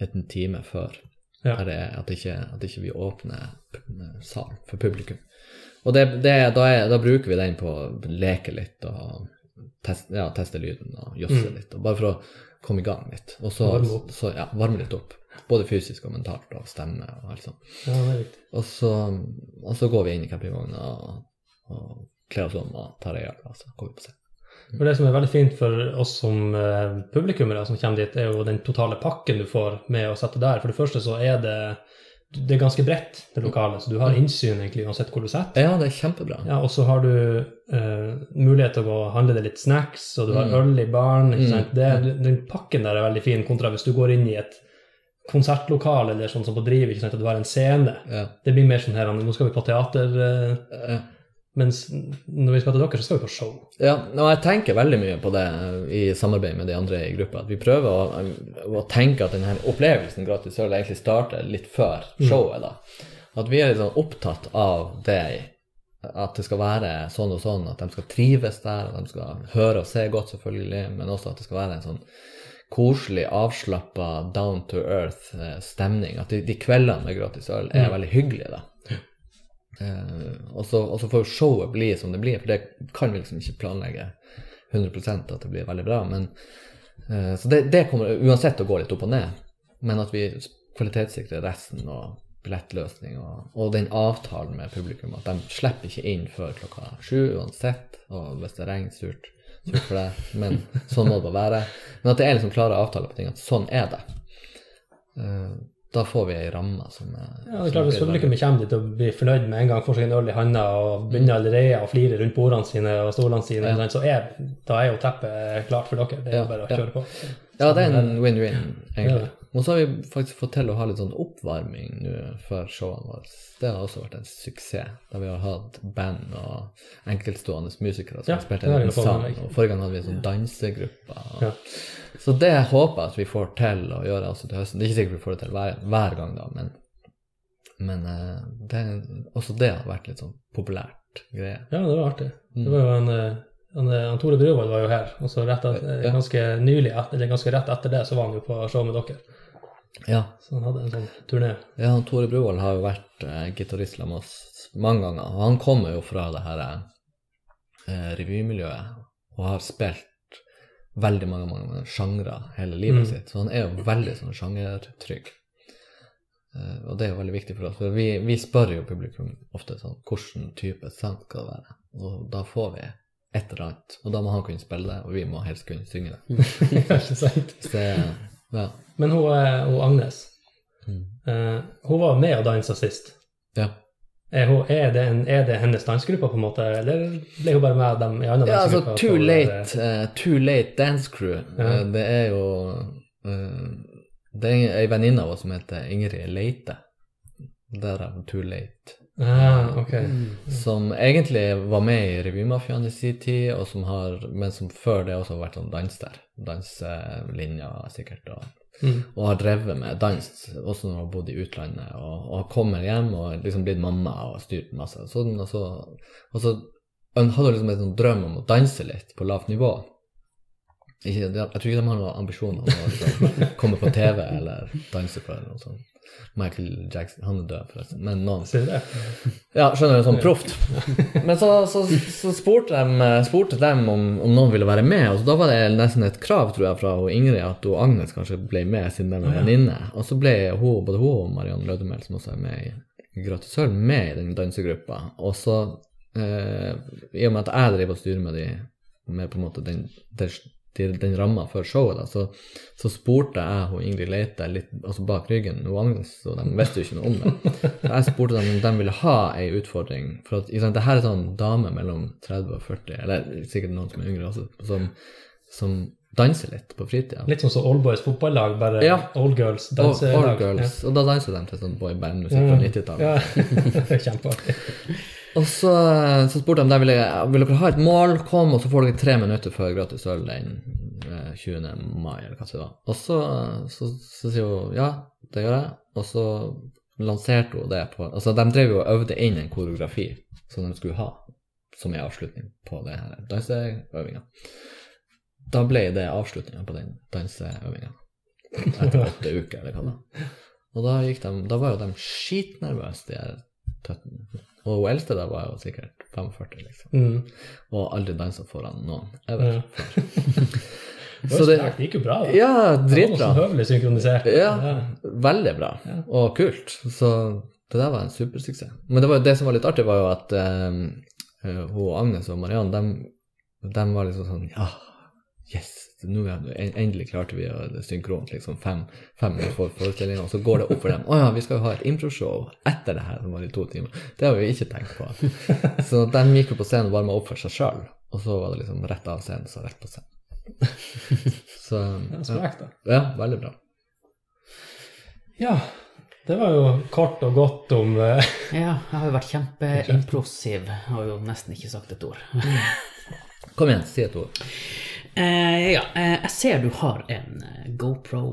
en time før. Ja. Det at, ikke, at ikke vi åpner salen sal for publikum. Og det, det, da, er, da bruker vi den på å leke litt og teste, ja, teste lyden og josse Mm. litt. Og bare for å komme i gang litt. Og så Varme. Så, ja, varme litt opp. Både fysisk og mentalt og stemme og alt sånt. ja. Og så, og så går vi inn i campingvogna og, og kler oss om og tar ei øl, og så går vi på scenen. For Det som er veldig fint for oss som eh, publikummere som kommer dit, er jo den totale pakken du får med å sette der. For det første så er det det er ganske bredt, det lokalet, så du har innsyn egentlig uansett hvor du setter. Ja, det er kjempebra. Ja, og så har du eh, mulighet til å gå og handle deg litt snacks, og du har Mm. øl i baren. ikke Mm. sant? Det, den pakken der er veldig fin, kontra hvis du går inn i et konsertlokal eller sånn som på Driv, ikke sant, og du har en scene. Ja. Det blir mer sånn her, nå skal vi på teater, eh, Ja. Mens når vi skal til dere, så skal vi på show. Ja, og jeg tenker veldig mye på det i samarbeid med de andre i gruppa. At vi prøver å, å tenke at denne opplevelsen gratis øl egentlig starter litt før showet. da. At vi er litt sånn opptatt av det, at det skal være sånn og sånn, at de skal trives der, at de skal høre og se godt, selvfølgelig, men også at det skal være en sånn koselig, avslappa, down to earth eh. At de, de kveldene med gratis øl er veldig hyggelige, da. Eh, og, så, får jo showet bli som det blir, for det kan vi liksom ikke planlegge 100% at det blir veldig bra. Men, eh, så det, det kommer uansett å gå litt opp og ned, men at vi kvalitetssikrer resten og billettløsning og, og den avtalen med publikum, at de slipper ikke inn før klokka sju uansett, og hvis det regner surt, surt for deg, men sånn må det bare være. Men at det er liksom klare avtaler på ting, at sånn er det. Da får vi ei ramme som er Ja, det er klart Hvis publikummet kommer dit og blir fornøyd med en gang, får seg en øl i handa og begynner allerede å flire rundt bordene sine og stolene sine, Ja. så er, da er jo teppet klart for dere. Det er Ja, bare å ja. kjøre på. Ja, det er en win-win, egentlig. Og så har vi faktisk fått til å ha litt sånn oppvarming nå før showene våre. Det har også vært en suksess, da vi har hatt band og enkeltstående musikere som Ja, har spilt en sang. Og forrige gang hadde vi en sånn dansegruppe. Ja. Så det håper jeg at vi får til å gjøre også til høsten. Det er ikke sikkert vi får det til hver, hver gang, da, men, men eh, det, også det har vært litt sånn populært greie. Ja, det var artig. Mm. Det var jo en, eh, han, eh, Tore Bruvold var jo her, og så rett et, ganske nylig, eller ganske rett etter det, så var han jo på show med dere. Ja, Så han hadde en sånn turné. Ja, han Tore Bruvoll har jo vært eh, gitarist sammen med oss mange ganger. Og han kommer jo fra det her eh, revymiljøet og har spilt veldig mange mange, sjangre hele livet Mm. sitt. Så han er jo veldig sånn sjangertrygg. Eh, og det er jo veldig viktig for oss. For vi, vi spør jo publikum ofte sånn hvilken type sang skal det være. Og da får vi et eller annet. Og da må han kunne spille det, og vi må helst kunne synge det. *laughs* Ikke sant? *laughs* Så ja. Men hun, hun Agnes, Mm. eh, hun var med og dansa sist. ja. Er, hun, er, det en, er det hennes dansegruppe, på en måte, eller ble hun bare med dem i andre Ja, altså? Too Late, uh, too late Dance Crew, Ja. Uh, det er jo uh, Det er ei venninne av oss som heter Ingrid Leite. Derav Too Late. Ah, ok. Som egentlig var med i Revymafiaen i sin tid, og som har, men som før det også har vært sånn danser. Danselinja, sikkert. Og, Mm. og har drevet med dans også når hun har bodd i utlandet. Og, og kommer hjem og liksom blitt mamma og styrt masse. Sånn, og så, og så hun hadde liksom en sånn drøm om å danse litt på lavt nivå. Ikke, jeg tror ikke de har noen ambisjoner om å liksom, komme på TV eller danse for noe sånt. Michael Jackson, han er død forresten, men noen ja, skjønner du, sånn proft. Men så, så, så spurte de, spurte de om, om noen ville være med, og da var det nesten et krav, tror jeg, fra Ingrid at hun Agnes kanskje ble med siden de var venninne. Og så ble hun, både hun og Mariann Lødemel, som også er med i Gratis Sølv, med i den dansegruppa. Og så, eh, i og med at jeg driver og styrer med, de, med på en måte den, den, den, den ramma for showet, da, så, så spurte jeg hun Ingrid Leite litt altså bak ryggen, Agnes, og de visste jo ikke noe om det. Så jeg spurte dem om de ville ha ei utfordring. For at, sant, det her er sånn dame mellom 30 og 40, eller sikkert noen som er yngre også, som, som danser litt på fritida. Litt sånn som Oldboys fotballag, bare Ja. Old Girls danser danselag. Old girls. Og da danser de til sånn boybandmusikk fra 90-tallet. Ja, *laughs* kjempeartig. Og så, så spurte de vil dere ha et mål, kom, og så får dere tre minutter før gratis øl den eh, 20. mai, eller hva det var. Og så, så, så sier hun ja, det gjør jeg. Og så lanserte hun det på Altså, de drev jo og øvde inn en koreografi som de skulle ha som en avslutning på det her danseøvinga. Da ble det avslutninga på den danseøvinga. Etter åtte uker, eller hva det var. Og da, gikk de, da var jo de skitnervøse, de her tøttene. Og hun eldste da var jo sikkert 45, liksom. Mm. Og aldri dansa foran noen. Ever. Ja. *laughs* Det, Så det, det gikk jo bra, da. ja, dritbra. høvelig synkronisert. Ja, veldig bra. Og kult. Så det der var en supersuksess. Men det, var, det som var litt artig, var jo at eh, hun Agnes og Mariann, de, de var liksom sånn Ja, yes! Nå er det, endelig klarte vi å synkront, liksom fem, fem for forestillinga, og så går det opp for dem. Å ja, vi skal jo ha et improshow etter det her, som var i to timer. Det har vi ikke tenkt på. *laughs* Så de gikk jo på scenen og varma opp for seg sjøl, og så var det liksom rett av scenen, så rett på scenen. *laughs* Så Ja, Sprekt, da. ja, veldig bra. Ja, det var jo kort og godt om eh, *laughs* Ja, jeg har jo vært kjempeimplosiv. Har jo nesten ikke sagt et ord. Kom igjen, si et ord. Eh, ja, eh, jeg ser du har en eh, GoPro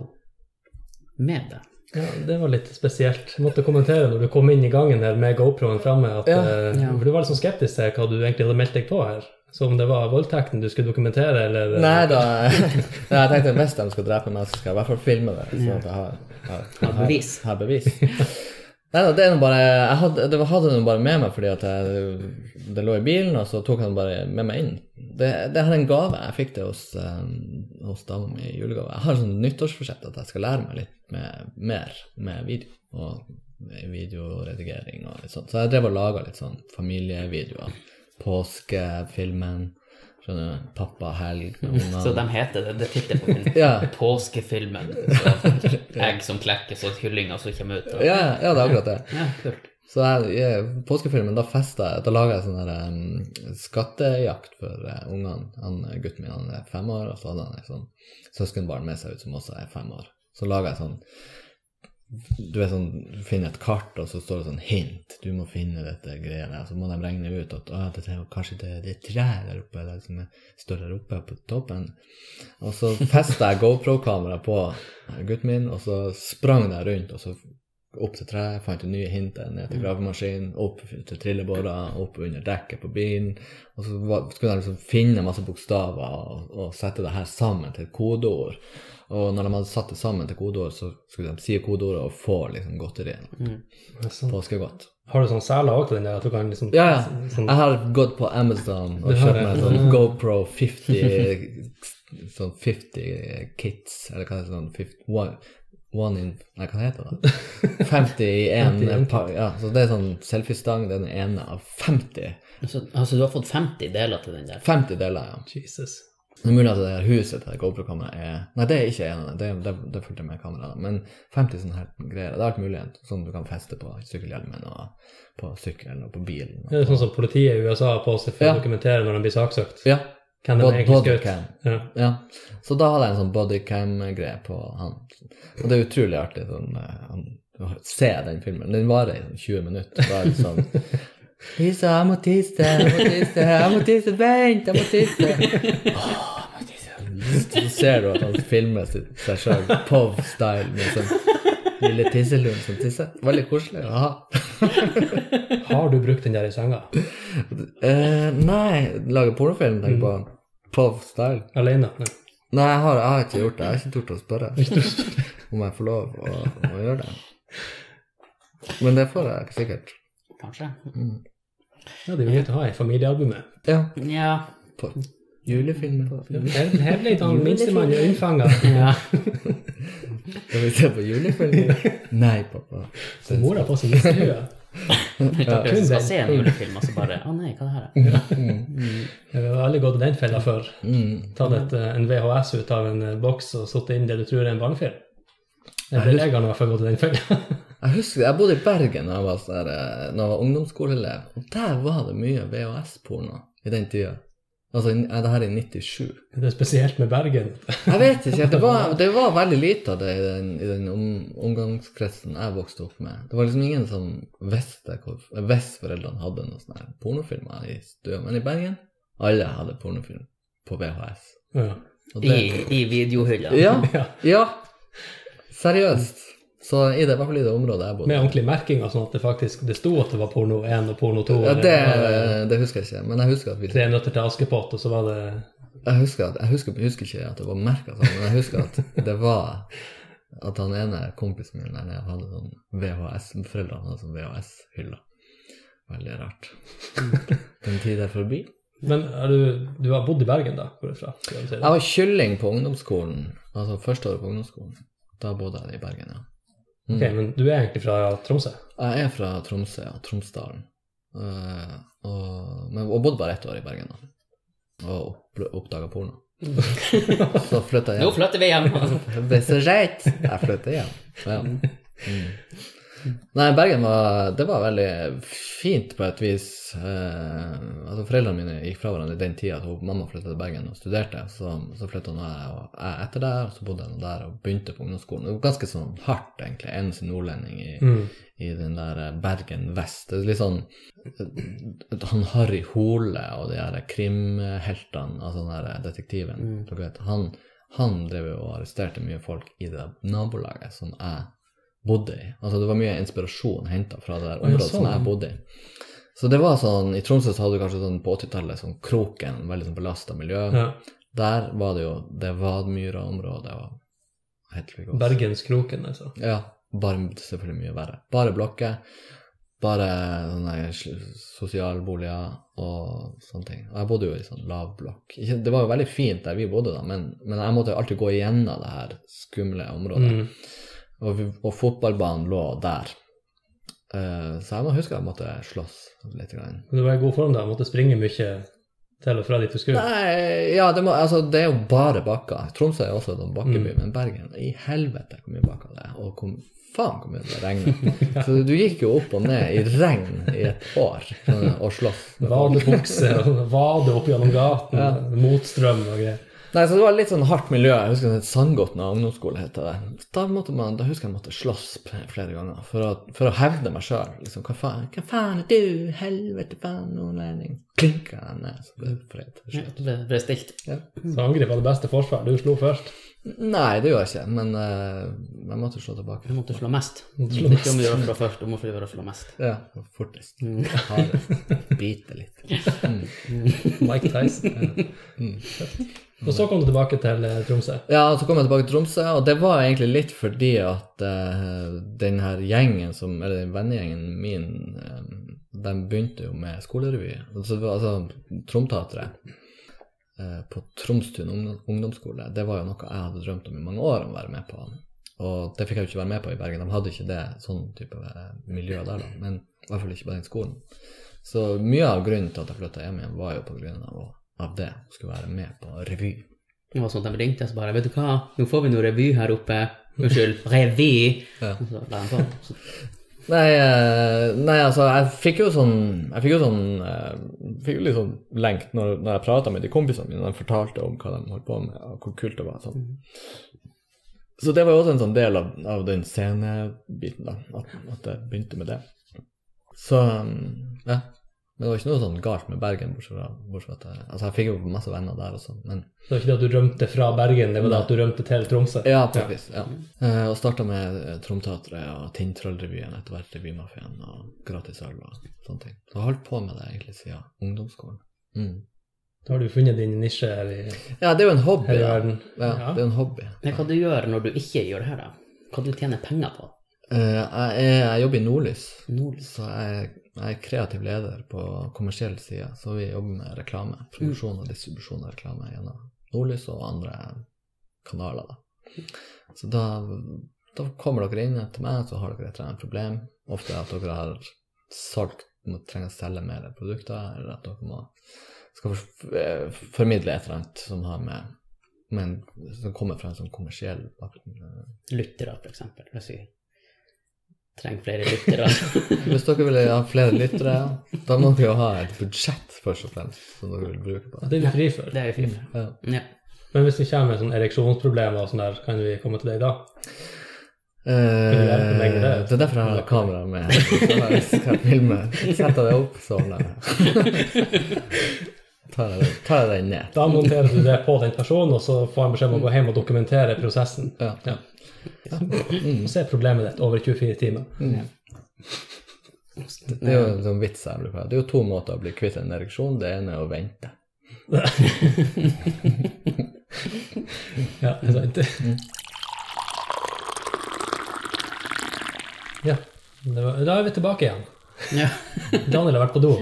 med deg. Ja, det var litt spesielt. Jeg måtte kommentere når du kom inn i gangen her med GoPro-en framme, at Ja, eh, ja. for du var litt sånn skeptisk til hva du egentlig hadde meldt deg på her. Så om det var voldtekten du skulle dokumentere, eller Nei da, *laughs* Nei, jeg tenkte hvis de skal drepe meg, så skal jeg i hvert fall filme det. Sånn at jeg har, har, Har bevis. Har, har bevis. Nei det er noe bare Jeg hadde, det hadde den bare med meg fordi at jeg, det lå i bilen, og så tok den bare med meg inn. Det, det er en gave. Jeg fikk det hos, um, hos dama mi i julegave. Jeg har sånn nyttårsforsett at jeg skal lære meg litt med, mer med video. Og videoredigering og litt sånn. Så jeg drev og laga litt sånn familievideoer. Påskefilmen. Skjønner du? Pappa, helg *laughs* ungene. Så de heter det, det titler på filmen. *laughs* Ja. Påskefilmen. *laughs* Så egg som klekkes, og kyllinger som kommer ut. Og... Ja, ja, det er akkurat det. Ja, kult. Så jeg, jeg, påskefilmen, da festa jeg Da laga jeg sånn der um, skattejakt for uh, ungene. Han, gutten min han er fem år, og så hadde han et sånn søskenbarn med seg ut som også er fem år. Så laga jeg sånn Du er sånn, du finner et kart, og så står det sånn hint. Du må finne dette greia der. Så må de regne ut at ah, dette er, kanskje det, det er tre der oppe, eller som står der oppe på toppen. Og så festa jeg GoPro-kameraet på gutten min, og så sprang jeg rundt, og så opp til treet, fant det nye hintet, ned til gravemaskinen, opp til trillebåra, opp under dekket på bilen. Og så var, skulle de liksom finne masse bokstaver og, og sette det her sammen til et kodeord. Og når de hadde satt det sammen til kodeord, så skulle de si kodeordet og få liksom godteriet. Mm. Påskegodt. Har du sånn seler òg til den der? At du kan liksom Ja, ja. Sånn, Jeg har gått på Amazon og kjøpt meg sånn *laughs* GoPro 50 Sånn 50 kits, eller hva heter det sånn 50, one, one in Nei, hva heter det? 50 i én 50 i en par. Ja, så det er sånn selfiestang, den ene av 50. Altså, altså, du har fått 50 deler til den der? 50 deler, ja. Jesus. Det er mulig at det der huset til GoPro-kameraet er Nei, det er ikke en av dem. Det, det, det fulgte med kamera. da. Men 50 sånne her greier. Det er alt mulig sånn du kan feste på sykkelhjelmen og på sykkelen og på bilen. Det er sånn som politiet i USA har på seg for Ja. å dokumentere når de blir saksøkt. Ja. Hvem de egentlig skjøt. Ja. Ja. Så da hadde jeg en sånn bodycam-greie på han. Og det er utrolig artig sånn, eh, han, å se den filmen. Den varer i sånn 20 minutter. Da er det sånn *laughs* Lisa, jeg må tisse, jeg må tisse, jeg må tisse, vent, jeg må tisse. *laughs* Jeg må tisse. Så ser du at han filmer seg sjøl, POV-style, med sånn lille tisselund som tisser. Veldig koselig. *laughs* Har du brukt den der i senga? Uh, nei, Lager pornofilm, tenker på POV-style. Alene? Nei. Nei, jeg har, jeg har ikke gjort det. Jeg har ikke tort å spørre om jeg får lov å, å gjøre det. Men det får jeg sikkert. Kanskje? Mm. Ja, det er jo greit å ha i familiealbumet. Ja, Ja. på julefilmer. Her, her ble han minstemann unnfanga. *laughs* ja. *laughs* Skal vi se på julefilmer? Nei, pappa. Så mora på seg mistelua. Ja. Hun skal se en julefilm, og så bare Å nei, hva er det her? er?» Jeg har aldri gått i den fella før. Mm. Tatt et, eh, en VHS ut av en eh, boks og satt inn det du tror er en barnefilm. Jeg jeg har i hvert fall gått i den fella. *laughs* Jeg husker, jeg bodde i Bergen da jeg var, sånn der, eh, når jeg var ungdomsskoleelev, og der var det mye VHS-porno i den tida. Altså, er det her i 97? Det er spesielt med Bergen. Jeg vet ikke, det var, det var veldig lite av det i den, i den om, omgangskretsen jeg vokste opp med. Det var liksom ingen som visste hvis foreldrene hadde noen sånne pornofilmer i stua. Men i Bergen, alle hadde pornofilm på VHS. Ja. Og I, det, i videohylla. ja, *laughs* Ja. ja, seriøst. Så i det, i hvert fall i det området jeg bodde. Med ordentlig merking, sånn at det faktisk det sto at det var porno 1 og porno 2. Ja, det, det husker jeg ikke, men jeg husker at vi Tre nøtter til Askepott, og så var det Jeg husker, at, jeg husker, jeg husker ikke at det var merka sånn, men jeg husker at det var at han ene kompisen min der nede hadde sånn VHS Foreldrene hadde sånn VHS-hylle. Veldig rart. *laughs* Den tid er forbi. Men du, du har bodd i Bergen, da? går jeg fra? Jeg si det? Jeg var kylling på ungdomsskolen, altså første året på ungdomsskolen. Da bodde jeg i Bergen, ja. Ok, Men du er egentlig fra Tromsø? Jeg er fra Tromsø, ja. Tromsdalen. Uh, og, men, og bodde bare ett år i Bergen, da. Og opp, oppdaga porno. *laughs* Så flytta jeg hjem. Nå flytter vi hjem. *laughs* Det er så rett. Jeg flytter hjem. Ja. *laughs* Mm. Nei, Bergen var Det var veldig fint på et vis. Eh, altså Foreldrene mine gikk fra hverandre i den tida. at mamma flyttet til Bergen og studerte. Så, så flytta jeg og jeg etter det, og så bodde jeg der og begynte på ungdomsskolen. Det var ganske sånn hardt, egentlig. Eneste nordlending i, Mm. i den der eh, Bergen vest. Det er litt sånn eh, Han Harry Hole og de her krimheltene, altså den der detektiven, Mm. vet, han, han drev jo og arresterte mye folk i det nabolaget som jeg bodde i. Altså det var mye inspirasjon henta fra det der området sånn. som jeg bodde i. Så det var sånn, I Tromsø så hadde du kanskje sånn på 80-tallet sånn Kroken, veldig sånn belasta miljø. Ja. Der var det jo Det var Myra-området og Hetlvik Bergenskroken, altså. ja, bare selvfølgelig mye verre. Bare blokker, bare sånne sosialboliger og sånne ting. Og jeg bodde jo i sånn lavblokk. Det var jo veldig fint der vi bodde, da, men, men jeg måtte jo alltid gå igjennom det her skumle området. Mm. Og, og fotballbanen lå der. Uh, så jeg må huske at jeg måtte slåss litt. Grann. Men du var i god form da? Måtte springe mye til og fra dit du skulle? Nei, ja, det, må, altså, det er jo bare bakker. Tromsø er også en bakkeby, men Bergen I helvete hvor mye bakker det er. Og kom, faen hvor mye det regner. *laughs* Så du gikk jo opp og ned i regn i et år sånn, og slåss. Vadebukse vade opp gjennom gaten, motstrøm og greier. Nei, så det var litt sånn hardt miljø. Jeg husker det Sandgotna ungdomsskole het det. Da, måtte man, da husker jeg jeg måtte slåss flere ganger for å, for å hevde meg sjøl. Liksom, hva faen, hva faen er du? Helvete, faen, nordlending. Klinka jeg ned, så ble det fred ja. Det ble stilt. Ja. Så angrep var det beste forsvar. Du slo først. Nei, det gjorde jeg ikke, men uh, jeg måtte slå tilbake. Du måtte slå mest. Det slå mest. ikke om du gjør det først, du må få gjøre det slå mest. Ja, fortest. Hardest. Bite litt. *laughs* Mike Tyson. Og så kom du tilbake til eh, Tromsø. Ja, så kom jeg tilbake til Tromsø, og det var egentlig litt fordi at uh, den her gjengen som, eller den vennegjengen min, eh, de begynte jo med skolerevy. Altså, altså Tromteatret uh, på Tromstun ungdomsskole, det var jo noe jeg hadde drømt om i mange år om å være med på. Og det fikk jeg jo ikke være med på i Bergen. De hadde ikke det sånn type miljø der, da. Men i hvert fall ikke på den skolen. Så mye av grunnen til at jeg flytta hjem igjen, var jo på grunn av, av det. Skulle være med på revy. Det var sånn at de ringte og så bare Vet du hva, nå får vi noe revy her oppe. Unnskyld, *laughs* revy! Ja. Så på. Så, Nei, eh, nei, altså, jeg fikk jo sånn Jeg fikk jo sånn jeg Fikk jo litt sånn lengt når, når jeg prata med de kompisene mine, og de fortalte om hva de holdt på med, og hvor kult det var. Sånn. Så det var jo også en sånn del av, av den scenebiten, da, at, at jeg begynte med det. Så um, ja. Men det var ikke noe sånn galt med Bergen, bortsett fra, bortsett fra at jeg, altså jeg fikk jo masse venner der også, men Det var ikke det at du rømte fra Bergen, det var det at du rømte til Tromsø. ja, på et vis. Ja. Eh, og starta med eh, Tromteatret og Tinntrollrevyen, etter hvert Revymafien og Gratis øl og sånne ting. Så jeg har holdt på med det egentlig siden ungdomsskolen. Mm. Da har du funnet din nisje her i, Ja, det er jo en hobby, verden. Ja, det er en hobby. men hva du gjør når du ikke gjør det her, da? Hva du tjener penger på? Uh, jeg, jeg jobber i Nordlys, Nordlys. så jeg, jeg er kreativ leder på kommersiell side. Så vi jobber med reklame. Produksjon og distribusjon av reklame gjennom Nordlys og andre kanaler. Da. Så da, da kommer dere inn til meg, så har dere et eller annet problem. Ofte at dere har solgt, må trenger å selge mer produkter, eller at dere må, skal eh, formidle et eller annet som har med men som kommer fra en sånn kommersiell bakgrunn. Lyttere, for eksempel. Vi trenger flere lyttere. *laughs* Hvis dere vil ha flere lyttere, da må dere jo ha et budsjett, først og fremst, som dere vil bruke på det. Det er vi fri for. Det er vi fri for. Ja. Ja. Men hvis det kommer med sånn ereksjonsproblemer og sånn der, kan vi komme til deg da? Eh, det er derfor jeg har kamera med. *laughs* Hvis jeg skal filme. Setter det opp, så ordner jeg tar jeg, tar jeg den ned. Da monterer du det på den personen, og så får han beskjed om å gå hjem og dokumentere prosessen. Ja. Ja. Og er problemet ditt over 24 timer. Det er jo en sånn vits jeg bruker. Det er jo to måter å bli kvitt en ereksjon. Det ene er å vente. *laughs* Ja, det er sant. Ja, det var, da er vi tilbake igjen. Ja. *laughs* Daniel har vært på do.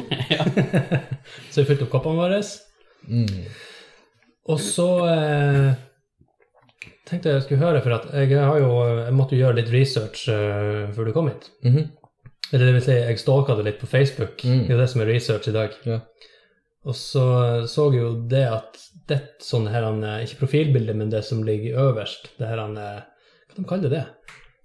*laughs* så vi fylte opp koppene våre. Mm. Og så eh, tenkte jeg skulle høre, for at jeg, har jo, jeg måtte jo gjøre litt research uh, før du kom hit. Mhm. Eller det vil si, jeg stalka det litt på Facebook. Mm. Det er jo det som er research i dag. Ja. Og så så jeg jo det at det sånn her, eh, ikke profilbildet, men det som ligger øverst, det her han, eh, Hva de kaller det?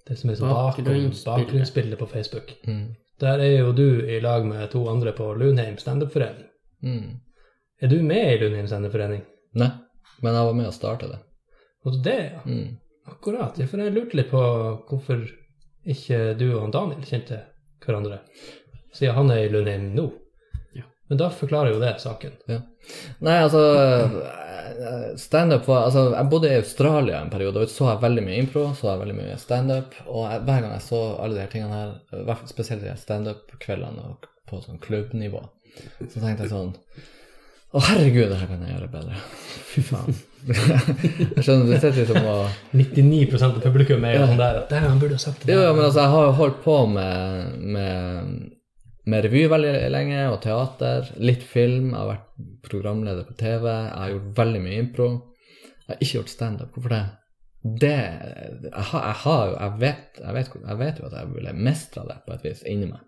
Det som er sånn bakgrunnsbildet på Facebook. Mm. Der er jo du i lag med to andre på Lunheim standupforening. Mm. Er du med i Lunheim standupforening? Nei, men jeg var med og starta det. Og det, ja. Mm. Akkurat. Ja, For jeg lurte litt på hvorfor ikke du og Daniel kjente hverandre, siden han er i Lundheim nå. Ja. Men da forklarer jo det saken. Ja. Nei, altså Standup var Altså, jeg bodde i Australia en periode, og så jeg veldig mye impro, så jeg veldig mye standup. Og jeg, hver gang jeg så alle de her tingene her, spesielt de standup-kveldene og på sånn klubbnivå, så tenkte jeg sånn Å, herregud, det her kan jeg gjøre bedre. Fy faen. Jeg skjønner, det sitter liksom å 99 av publikum er jo sånn der at han burde ha sagt det. Ja, men altså, jeg har jo holdt på med, med, med revy veldig lenge, og teater. Litt film. Jeg har vært programleder på TV. Jeg har gjort veldig mye impro. Jeg har ikke gjort standup. Hvorfor det? Det Jeg har, jo jeg vet, jeg, vet, jeg vet jo at jeg ville mestra det på et vis inni meg.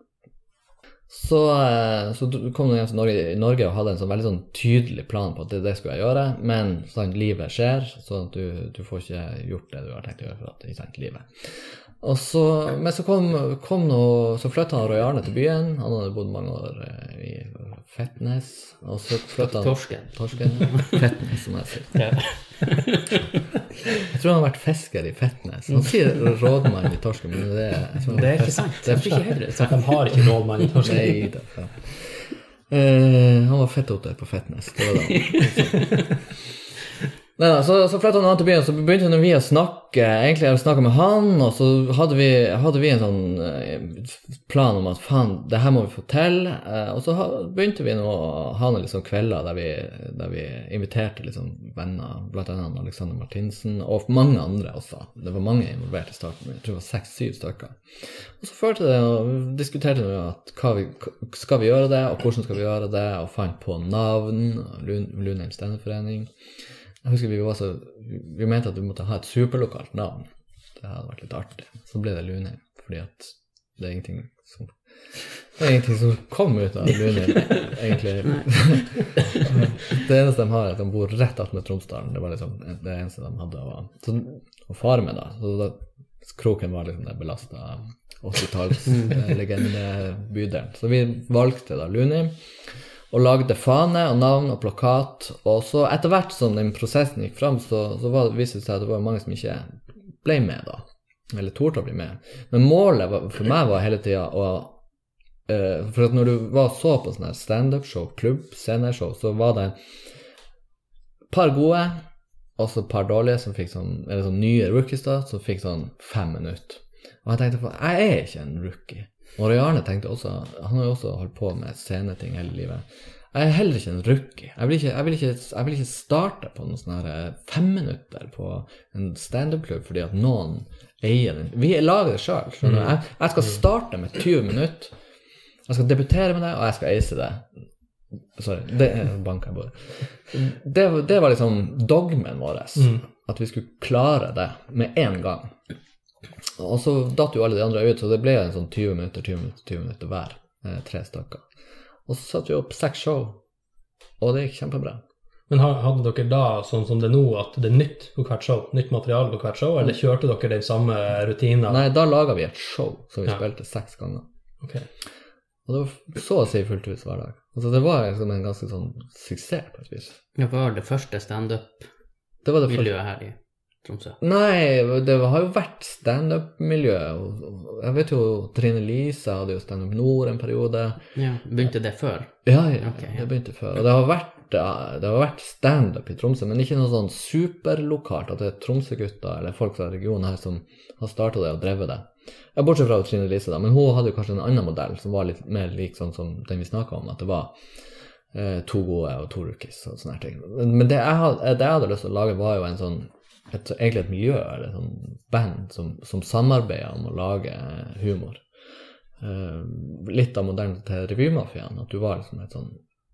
Så, eh, så kom du hjem til Norge, Norge og hadde en sånn veldig sånn tydelig plan på at det, det skulle jeg gjøre, men sant, livet skjer, så at du, du får ikke gjort det du har tenkt å gjøre for at sant, livet. Og så, men så kom, kom noe, så flytta Roy Arne til byen. Han hadde bodd mange år eh, i Fetnes. Og så flytta han Torsken. Torsken. Fetnes, som jeg sier. *laughs* Jeg tror han har vært fisker i Fetnes. Han sier rådmann i Torsken, men det, Det er ikke sant. Det er ikke det sant. De har ikke rådmann i torsken. Nei da. Ja. Uh, han var fettoter på Fetnes. Det var det. *laughs* Nei, nei, så, så flytta han til byen, så begynte vi å snakke egentlig jeg snakket med han, og så hadde vi, hadde vi en sånn eh, plan om at faen, det her må vi få til. Eh, og så begynte vi nå å ha noen liksom kvelder der vi, der vi inviterte liksom venner, blant annet Alexander Martinsen, og mange andre også. Det var mange involvert i starten, jeg tror det var seks-syv stykker. Og så førte det, og diskuterte vi at hva vi, skal vi gjøre det, og hvordan skal vi gjøre det, og fant på navn, Lun- Lundheim Standup-forening. Jeg husker vi så, vi mente at vi måtte ha et superlokalt navn. det hadde vært litt artig. Så ble det Lunheim, fordi at det er ingenting som det er ingenting som kom ut av Lunheim, egentlig. *laughs* det eneste de har, er at de bor rett attmed Tromsdalen. Det var liksom det eneste de hadde å, så, å fare med, da. Så da Kroken var liksom den belasta 80-tallslegendebydelen. Så vi valgte da Lunheim og lagde fane og navn og plakat. Og så etter hvert som den prosessen gikk fram, så, så var, viste det seg at det var mange som ikke ble med, da. Eller torde å bli med. Men målet var, for meg var hele tida å uh, For at når du var så på sånne standup-show, klubb, sceneshow, så var det et par gode og så et par dårlige som fikk sånn, eller sånn nye rookies da, som fikk sånn fem minutter. Og jeg tenkte på, jeg er ikke en rookie. Og Arne tenkte også, han har jo også holdt på med sceneting hele livet. Jeg er heller ikke en rookie. Jeg vil ikke, jeg vil ikke, jeg vil ikke starte på noen sånne her femminutter på en standup-klubb fordi at noen eier den. Vi lager det sjøl. Jeg, jeg skal starte med 20 minutter. Jeg skal debutere med det, og jeg skal ace det. Sorry, det banka jeg bordet. Det, det var liksom dogmen vår. At vi skulle klare det med en gang. Og så datt jo alle de andre ut, så det ble en sånn 20 minutter, 20 minutter, 20 minutter hver. Eh, tre stykker. Og så satte vi opp seks show, og det gikk kjempebra. Men hadde dere da, sånn som det er nå, at det er nytt på hvert show? Nytt materiale på hvert show, eller kjørte dere den samme rutinen? Nei, da laga vi et show som vi Ja. spilte seks ganger. Okay. Og det var så å si fullt hus hver dag. Altså, det var liksom en ganske sånn suksess på et vis. Det var det første standup-miljøet Det var det første. her i Tromsø? Nei, det har jo vært standup-miljø. Jeg vet jo Trine Lise hadde jo Standup Nord en periode. Ja, Begynte det før? Ja, ja, okay, ja. det begynte før. Og det har vært, det har vært standup i Tromsø, men ikke noe sånn superlokalt at det er Tromsø-gutter eller folk fra regionen her som har starta det og drevet det. Ja, Bortsett fra Trine Lise, da. Men hun hadde jo kanskje en annen modell som var litt mer lik sånn som den vi snakka om, at det var eh, to gode og to rookies og sånne ting. Men men det jeg, hadde, det jeg hadde lyst til å lage, var jo en sånn et, egentlig et miljø eller et sånn band som, som samarbeider om å lage humor. Uh, litt av modellen til revymafiaen, at du var liksom et sånn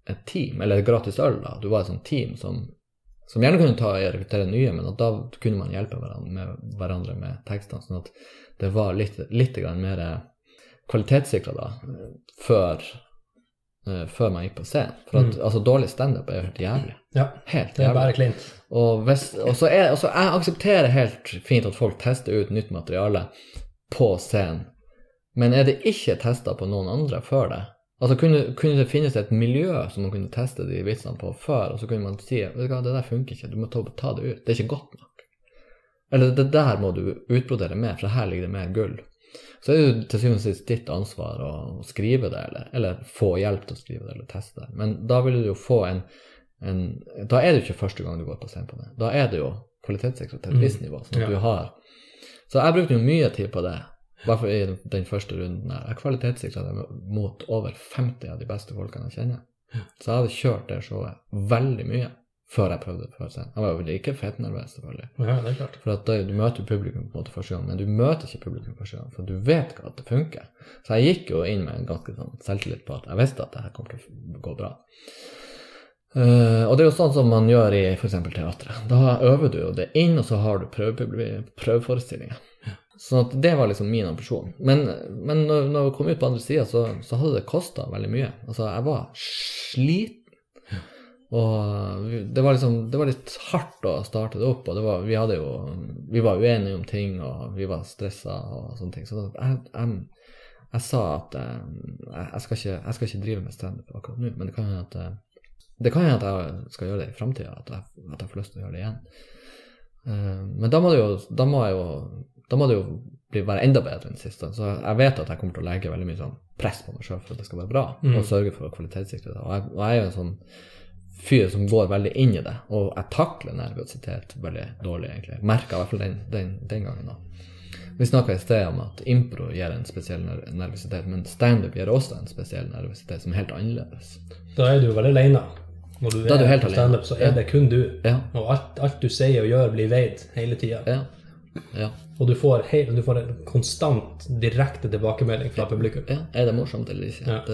et team, eller et gratis øl, da. Du var et sånt team som, som gjerne kunne ta og rekruttere nye, men da kunne man hjelpe hverandre med, hverandre med tekstene, sånn at det var litt, litt mer kvalitetssikra da, før, før man gikk på scenen. For at altså, dårlig standup er jo helt jævlig. Ja, Helt det er jævlig. bare klint. Og, hvis, og så er, altså, jeg aksepterer helt fint at folk tester ut nytt materiale på scenen, men er det ikke testa på noen andre før det? Altså kunne, kunne det finnes et miljø som man kunne teste de vitsene på før, og så kunne man si vet du hva, det der funker ikke, du må ta, ta det ut, det er ikke godt nok. Eller det der må du utbrodere mer, for her ligger det mer gull. Så er det jo til syvende og sist ditt ansvar å skrive det, eller, eller få hjelp til å skrive det, eller teste det. Men da vil du jo få en, en Da er det jo ikke første gang du går på scenen på det. Da er det jo kvalitetssikret til et Mm. visst nivå. Sånn at Ja. du har Så jeg brukte jo mye tid på det, bare for i den første runden her. Jeg kvalitetssikra det mot over 50 av de beste folkene jeg kjenner. Så jeg hadde kjørt det showet veldig mye før jeg prøvde før scenen. Jeg var jo like fettnervøs, selvfølgelig. Ja, det er klart. For at du møter publikum på en måte første gang, men du møter ikke publikum første gang, for du vet ikke at det funker. Så jeg gikk jo inn med en ganske sånn selvtillit på at jeg visste at det her kom til å gå bra. Uh, og det er jo sånn som man gjør i f.eks. teatret. Da øver du jo det inn, og så har du prøveforestillinger. Så at det var liksom min ambisjon. Men, men når, når vi kom ut på andre sida, så, så hadde det kosta veldig mye. Altså, jeg var sliten. Og det var liksom Det var litt hardt å starte det opp, og det var, vi jo Vi var uenige om ting, og vi var stressa og sånne ting. Så jeg, jeg, jeg sa at eh, jeg, skal ikke, jeg skal ikke drive med standup akkurat nå, men det kan hende at eh, det kan hende at jeg skal gjøre det i framtida, at, at jeg får lyst til å gjøre det igjen. Eh, men da må det jo, da må jeg jo, da må det jo bli, være enda bedre enn sist. Så jeg vet at jeg kommer til å legge veldig mye sånn press på meg sjøl for at det skal være bra, Mm. og sørge for det. Og jeg, og jeg er jo en sånn fyr som går veldig inn i det, og jeg takler nervøsitet veldig dårlig, egentlig. Merka i hvert fall den, den, den gangen, da. Vi snakka i sted om at impro gir en spesiell ner- nervøsitet, men standup gir også en spesiell nervøsitet som er helt annerledes. Da er du veldig alene. Når du Da er du helt på standup, så er Ja. det kun du. Ja, Og alt, alt du sier og gjør, blir veid hele tida. ja, ja. Og du får, hei- du får en konstant direkte tilbakemelding fra publikum. ja. Er det morsomt eller ikke? Det er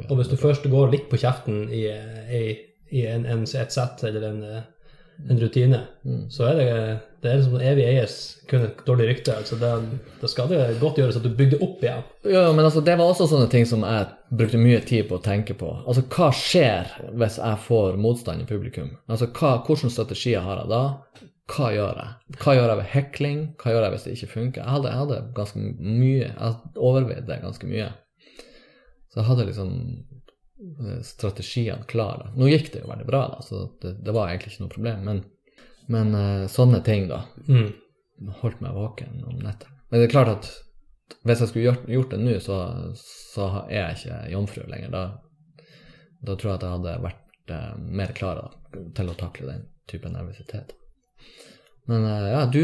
det. Og hvis du først går litt på kjeften i, i, i en, en, et sett eller en, en rutine, Mm. så er det, det er liksom evig eiers kun et dårlig rykte. altså det, skal det godt gjøres at du bygger opp igjen. Ja, men altså, det var også sånne ting som jeg brukte mye tid på å tenke på. Altså, hva skjer hvis jeg får motstand i publikum? Altså, hva, hvilke strategier har jeg da? Hva gjør jeg? Hva gjør jeg ved hekling? Hva gjør jeg hvis det ikke funker? Jeg hadde, jeg hadde ganske mye, jeg overveide det ganske mye. Så jeg hadde liksom eh, strategiene klare. Nå gikk det jo veldig bra, da, så det, det var egentlig ikke noe problem. Men, men eh, sånne ting, da Mm. holdt meg våken om nettene. Men det er klart at hvis jeg skulle gjort, gjort det nå, så, så er jeg ikke jomfru lenger. Da, da tror jeg at jeg hadde vært eh, mer klar da, til å takle den type nervøsitet. Men eh, ja, du,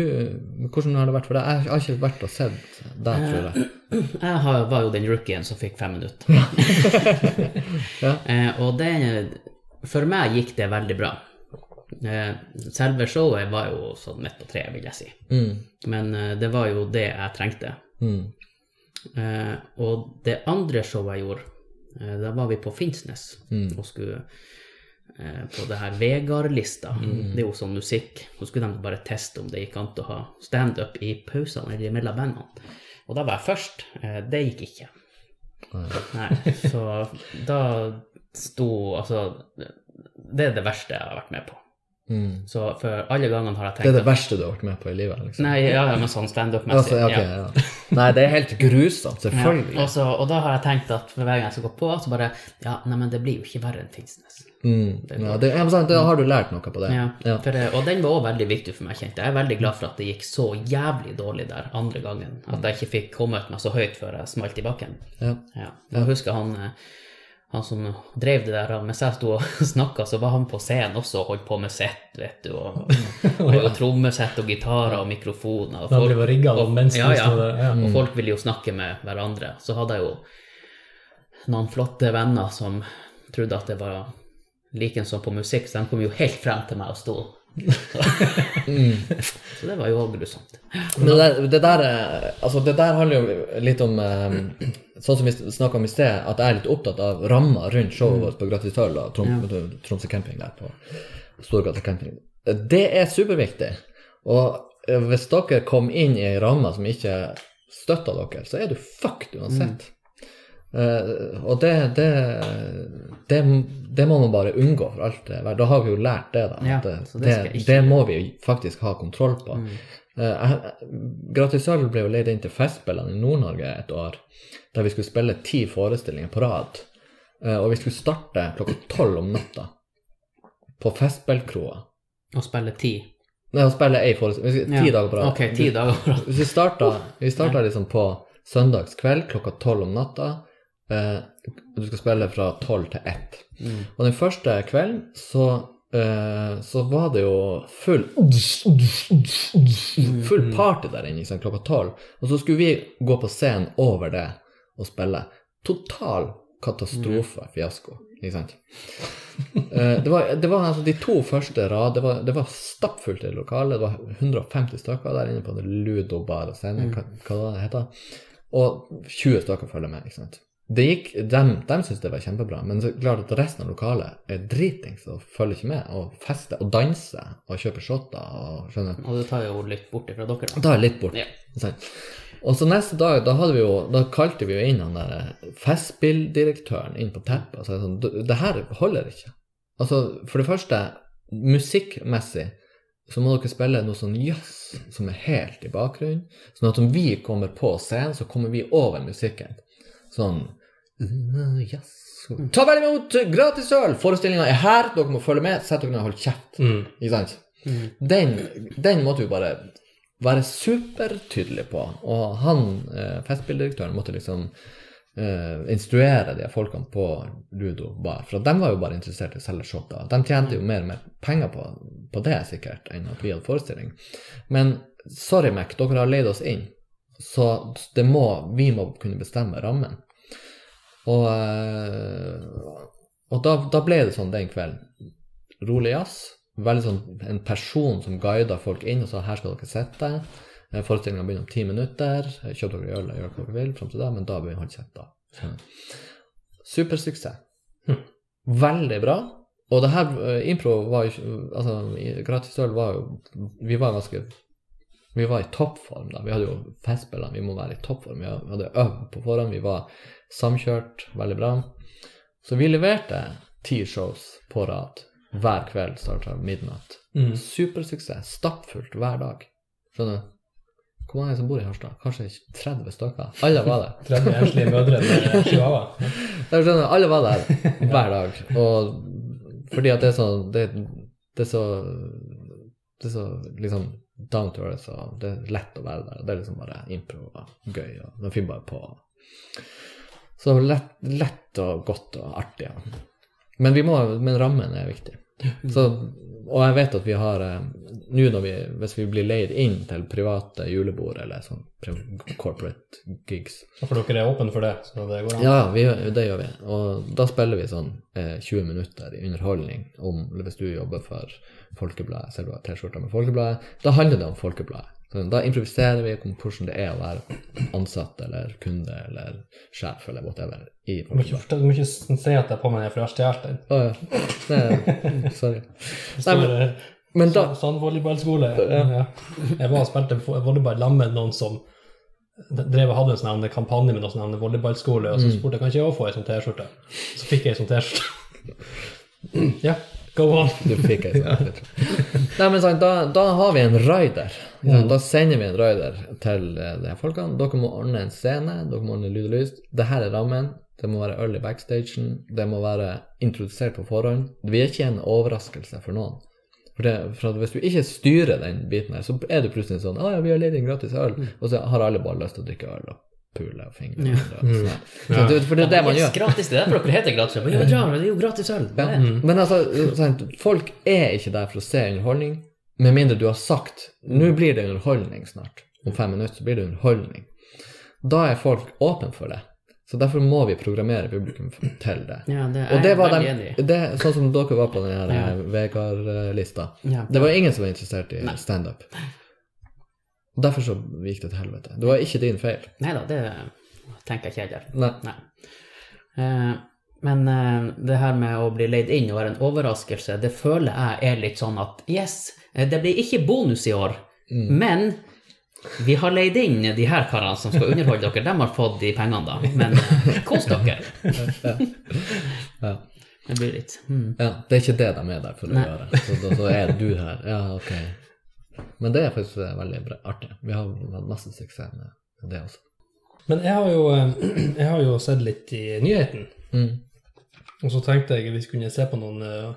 hvordan har det vært for deg? Jeg har ikke vært og sett deg, tror jeg. Jeg har, var jo den rookien som fikk fem minutter. Ja. *laughs* eh, og det For meg gikk det veldig bra. Eh, selve showet var jo sånn midt på treet, vil jeg si. Mm, Men eh, det var jo det jeg trengte. mm, Eh, og det andre showet jeg gjorde, eh, da var vi på Finnsnes Mm. og skulle eh, på det her Vegard-lista. Mm. Det er jo sånn musikk. Så skulle de bare teste om det gikk an å ha standup i pausene eller mellom bandene. Og da var jeg først. Eh, det gikk ikke. Nei, så da sto Altså, det er det verste jeg har vært med på. mm. Så for alle gangene har jeg tenkt Det er det verste du har vært med på i livet? liksom? Nei, ja, ja, men sånn standup-messig. Altså, okay, ja. ja. Nei, det er helt grusomt, selvfølgelig. Ja, og, så, og da har jeg tenkt at hver gang jeg skal gå på, så bare Ja, nei, men det blir jo ikke verre enn Finnsnes. Mm. Ja, det, sant, da har du lært noe på det. Ja, Ja. for, og den var også veldig viktig for meg, kjente jeg. Er veldig glad for at det gikk så jævlig dårlig der andre gangen. At jeg ikke fikk kommet meg så høyt før jeg smalt i bakken. Ja. Ja. Jeg husker han, eh, han som drev det der, mens jeg sto og *laughs* snakka, så var han på scenen også og holdt på med sett, vet du. Og, *laughs* og, og trommesett og gitarer og mikrofoner. Og rigga og- Og folk ville jo snakke med hverandre. Så hadde jeg jo noen flotte venner som trodde at det var like på musikk, så de kom jo helt frem til meg og sto. *laughs* Så det var jo grusomt. Men det der, det der, altså det der handler jo litt om eh, Sånn som vi snakka om i sted, at jeg er litt opptatt av ramma rundt showet vårt på Gratisøl og Trom, Tromsø camping der på Storgata camping. Det er superviktig. Og eh, hvis dere kom inn i ei ramme som ikke støtter dere, så er du fucked uansett. Eh, og det, det, det, det må man bare unngå for alt det. Da har vi jo lært det, da. Ja, det, må vi faktisk ha kontroll på. Mm. jeg- Gratis ble jo leid inn til Festspillene i Nord-Norge et år, der vi skulle spille ti forestillinger på rad. Eh, og vi skulle starte klokka tolv om natta på Festspillkroa. Og spille ti. Nei, å spille ei forestilling Ti Ja. dager på rad. Okay, ti dager på rad. Vi starta, vi starta liksom på søndagskveld klokka tolv om natta. Eh, du skal spille fra tolv til ett. Og den første kvelden så, eh, så var det jo full Full party der inne liksom, klokka tolv. Og så skulle vi gå på scenen over det og spille. Total katastrofe, fiasko. Ikke sant? Eh, det var, det var altså de to første rad, det var, det var stappfullt i lokalet. Det var 150 stykker der inne på det Ludo bar og scene, hva, hva det heter. Og 20 stykker følger med. ikke sant? Det gikk, dem, de syntes det var kjempebra, men så klart at resten av lokalet er dritings og følger ikke med, og fester og danser og kjøper shotter og skjønner. Og det tar jo litt bort fra dere, da. Det litt bort. Ja. Og så neste dag, da, hadde vi jo, da kalte vi jo inn han der festspilldirektøren inn på teppet og sa sånn Det her holder ikke. Altså, for det første, musikkmessig så må dere spille noe sånn jazz som er helt i bakgrunnen. Sånn at om vi kommer på scenen, så kommer vi over musikken. Sånn uh, jazz. Ta vel imot gratis øl! Forestillinga er her, dere må følge med. Sett dere ned og hold kjeft. Mm. Ikke sant? Den, den måtte vi bare være supertydelig på. Og han, eh, festspilldirektøren, måtte liksom eh, instruere de folkene på Ludo bar. For de var jo bare interessert i å selge shotter. De tjente jo mer og mer penger på, på det sikkert enn at vi hadde forestilling. Men sorry, Mac, dere har leid oss inn. Så det må, vi må kunne bestemme rammen. Og, eh, og da, da ble det sånn den kvelden. Rolig jazz. Veldig sånn en person som guider folk inn og sa her skal dere sitte. Eh, Forestillinga begynner om ti minutter. Kjøp dere øl og gjør hva dere vil fram til da, men da begynner han å sitte. Supersuksess. Veldig bra. og det her, eh, impro var jo Altså, gratis øl var jo Vi var ganske Vi var i toppform da. Vi hadde jo festspillene, vi må være i toppform. Vi hadde øvd på forhånd, vi var samkjørt veldig bra. Så vi leverte ti shows på rad hver kveld, starta midnatt. Mm. Supersuksess. Stappfullt hver dag. Skjønner du? Hvor mange som bor i Harstad? Kanskje 30 stykker? Alle var der. *laughs* 30 enslige mødre med chihuahua. Alle var der hver dag. Og fordi at det er så Det, det er så Det er så liksom down to earth, og det er lett å være der. Det er liksom bare impro og gøy, og man finner bare på. Så lett, lett og godt og artig. Ja. Men, vi må, men rammen er viktig. Så, og jeg vet at vi har eh, Nå hvis vi blir leid inn til private julebord eller sånn corporate gigs, For dere er åpne for det? så det går an. ja, vi, det gjør vi. Og da spiller vi sånn eh, 20 minutter i underholdning om hvis du jobber for Folkebladet, selv om du har T-skjorta med Folkebladet. Da handler det om Folkebladet. Så da improviserer vi om hvordan det er å være ansatt eller kunde eller sjef eller whatever i Du må ikke, du må ikke si at det er på meg, for jeg har stjålet den. Å ja. Det- Sorry. Nei, men, eh, Men da Sand- Sandvolleyballskole. Ja. Jeg var og spilte vo- volleyball sammen med noen som drev og hadde en sånn kampanje med noen sånn volleyballskole, og så Mm. spurte jeg kan ikke jeg også få ei sånn T-skjorte. Så fikk jeg ei sånn T-skjorte. *laughs* Ja, go on. Du fikk ei sånn. *laughs* Nei, men sant, da, da har vi en rider. Mm. Da sender vi en rider til eh, de her folkene. Dere må ordne en scene, dere må ordne lyd og lys. Det her er rammen. Det må være i backstagen. Det må være introdusert på forhånd. Vi er ikke en overraskelse for noen. For, det, for Hvis du ikke styrer den biten her, så er det plutselig sånn Å ja, vi har ledig gratis øl. Og så har alle bare lyst til å drikke øl og pule og fingre. hverandre og sånn. Så det, for det er det man gjør. gratis, det er derfor dere heter gratis. øl. Ja, men det er jo gratis øl. Ja, er- Men altså, folk er ikke der for å se underholdning, med mindre du har sagt nå blir det underholdning snart. Om fem minutter så blir det underholdning. Da er folk åpne for det. Så derfor må vi programmere publikum til det. Ja, det er Og det var de, det, sånn som dere var på den her Ja. eh, Vegard-lista. Ja. Det var ingen som var interessert i standup. Og Derfor så gikk det til helvete. Det var ikke din feil. Nei da, det tenker jeg ikke heller. Nei. Nei. Eh, men eh, det her med å bli leid inn og være en overraskelse, det føler jeg er litt sånn at yes, eh, det blir ikke bonus i år, Mm. men vi har leid inn de her karene som skal underholde dere. De har fått de pengene, da. Men eh, kos dere. *laughs* Ja. Det blir litt mm. Ja, det er ikke det de er der for å Nei. gjøre. Så, så er du her. Ja, ok. Men det er faktisk eh, veldig bra, artig. Vi har hatt masse suksess med det også. Men jeg har jo, eh, *clears throat* jeg har jo sett litt i nyheten, Mm. og så tenkte jeg vi kunne se på noen eh,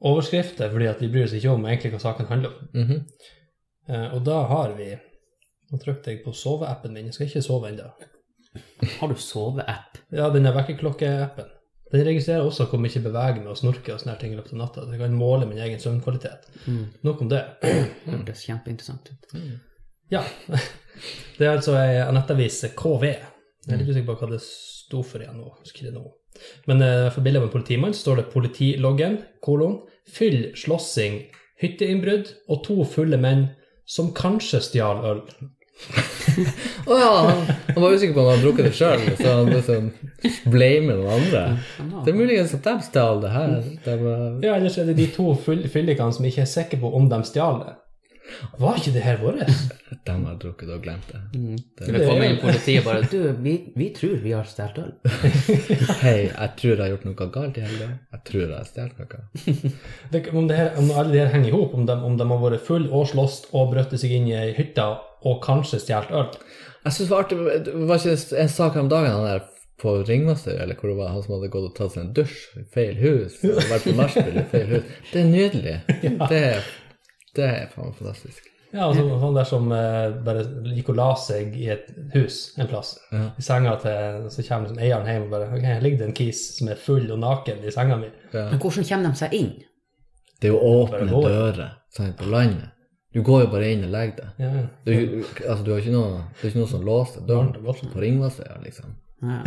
overskrifter, fordi at vi bryr oss ikke om egentlig hva saken handler om. Mhm. Eh, og da har vi Nå trykte jeg på soveappen min. Jeg skal ikke sove ennå. Har du soveapp? Ja, den er vekkerklokkeappen. Den registrerer også hvor mye jeg beveger meg og snorker og sånne ting i løpet av natta. Så jeg kan måle min egen søvnkvalitet. Mm. Nok om det. Det høres kjempeinteressant ut. Ja. *laughs* Det er altså ei nettavis KV. Jeg er litt usikker på hva det sto for igjen nå. Husker jeg nå. Men uh, for bildet av en politimann står det 'politiloggen', kolon, 'fyll, slåssing, hytteinnbrudd og to fulle menn som kanskje stjal øl'. Å ja, han, han var usikker på om han hadde drukket det sjøl, så han liksom blamer noen andre. Det er muligens at de stjal det her. De, var- Ja, ellers er det de to fyll- fyllikene som ikke er sikre på om de stjal det. Var ikke det her vårt? de har drukket og glemt det. Mm. Det- Det kommer inn politiet bare Du, vi, vi tror vi har stjålet øl. *laughs* Hei, jeg tror jeg har gjort noe galt i helga. Jeg tror jeg har stjålet noe. Det, om, det her, om alle de her henger i hop, om, de- om de har vært full og slåss og brøtt seg inn i ei hytte og kanskje stjålet øl Jeg synes det var artig, det var ikke en sak om dagen han der på Ringmester, eller hvor det var han som hadde gått og tatt seg en dusj i feil hus, og vært på nachspiel i feil hus. Det er nydelig. *laughs* Det, er- det er faen fantastisk. Ja, altså sånn der som eh, bare gikk og la seg i et hus en plass. Ja. I senga til Så kommer liksom eieren hjem og bare Ok, her ligger det en kis som er full og naken i senga mi. Ja. Men hvordan kommer de seg inn? Det er jo åpne dører på landet. Du går jo bare inn og legger deg. Ja, ja. Du, altså, du har ikke noe, det er ikke noe som låser døren på Ringvassøya, liksom. Ja.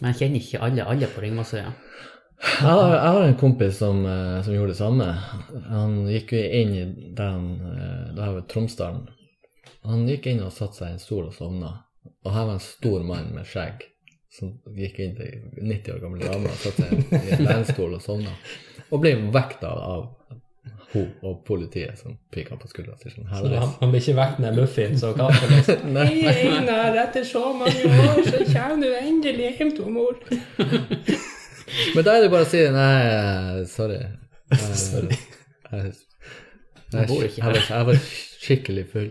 Men jeg kjenner ikke alle, alle på Ringvassøya. Jeg har, jeg har en kompis som, eh, som gjorde det samme. Han gikk jo inn i den eh, Det her var Tromsdalen. Han gikk inn og satte seg i en stol og sovna. Og her var en stor mann med skjegg som gikk inn til 90 år gamle dame og satte seg i en lenestol og sovna. Og ble vekta av hun og politiet som pika på skuldra. Sånn, Så han, han blir ikke vekk med muffins og kaffe. Liksom. *laughs* Nei. Hei, Einar, etter så mange år, så kommer du endelig hjem til mor. *laughs* Men da er det bare å si nei, sorry. *laughs* Eh, Sorry. Jeg, Jeg jeg, bor jeg, var, jeg var skikkelig full.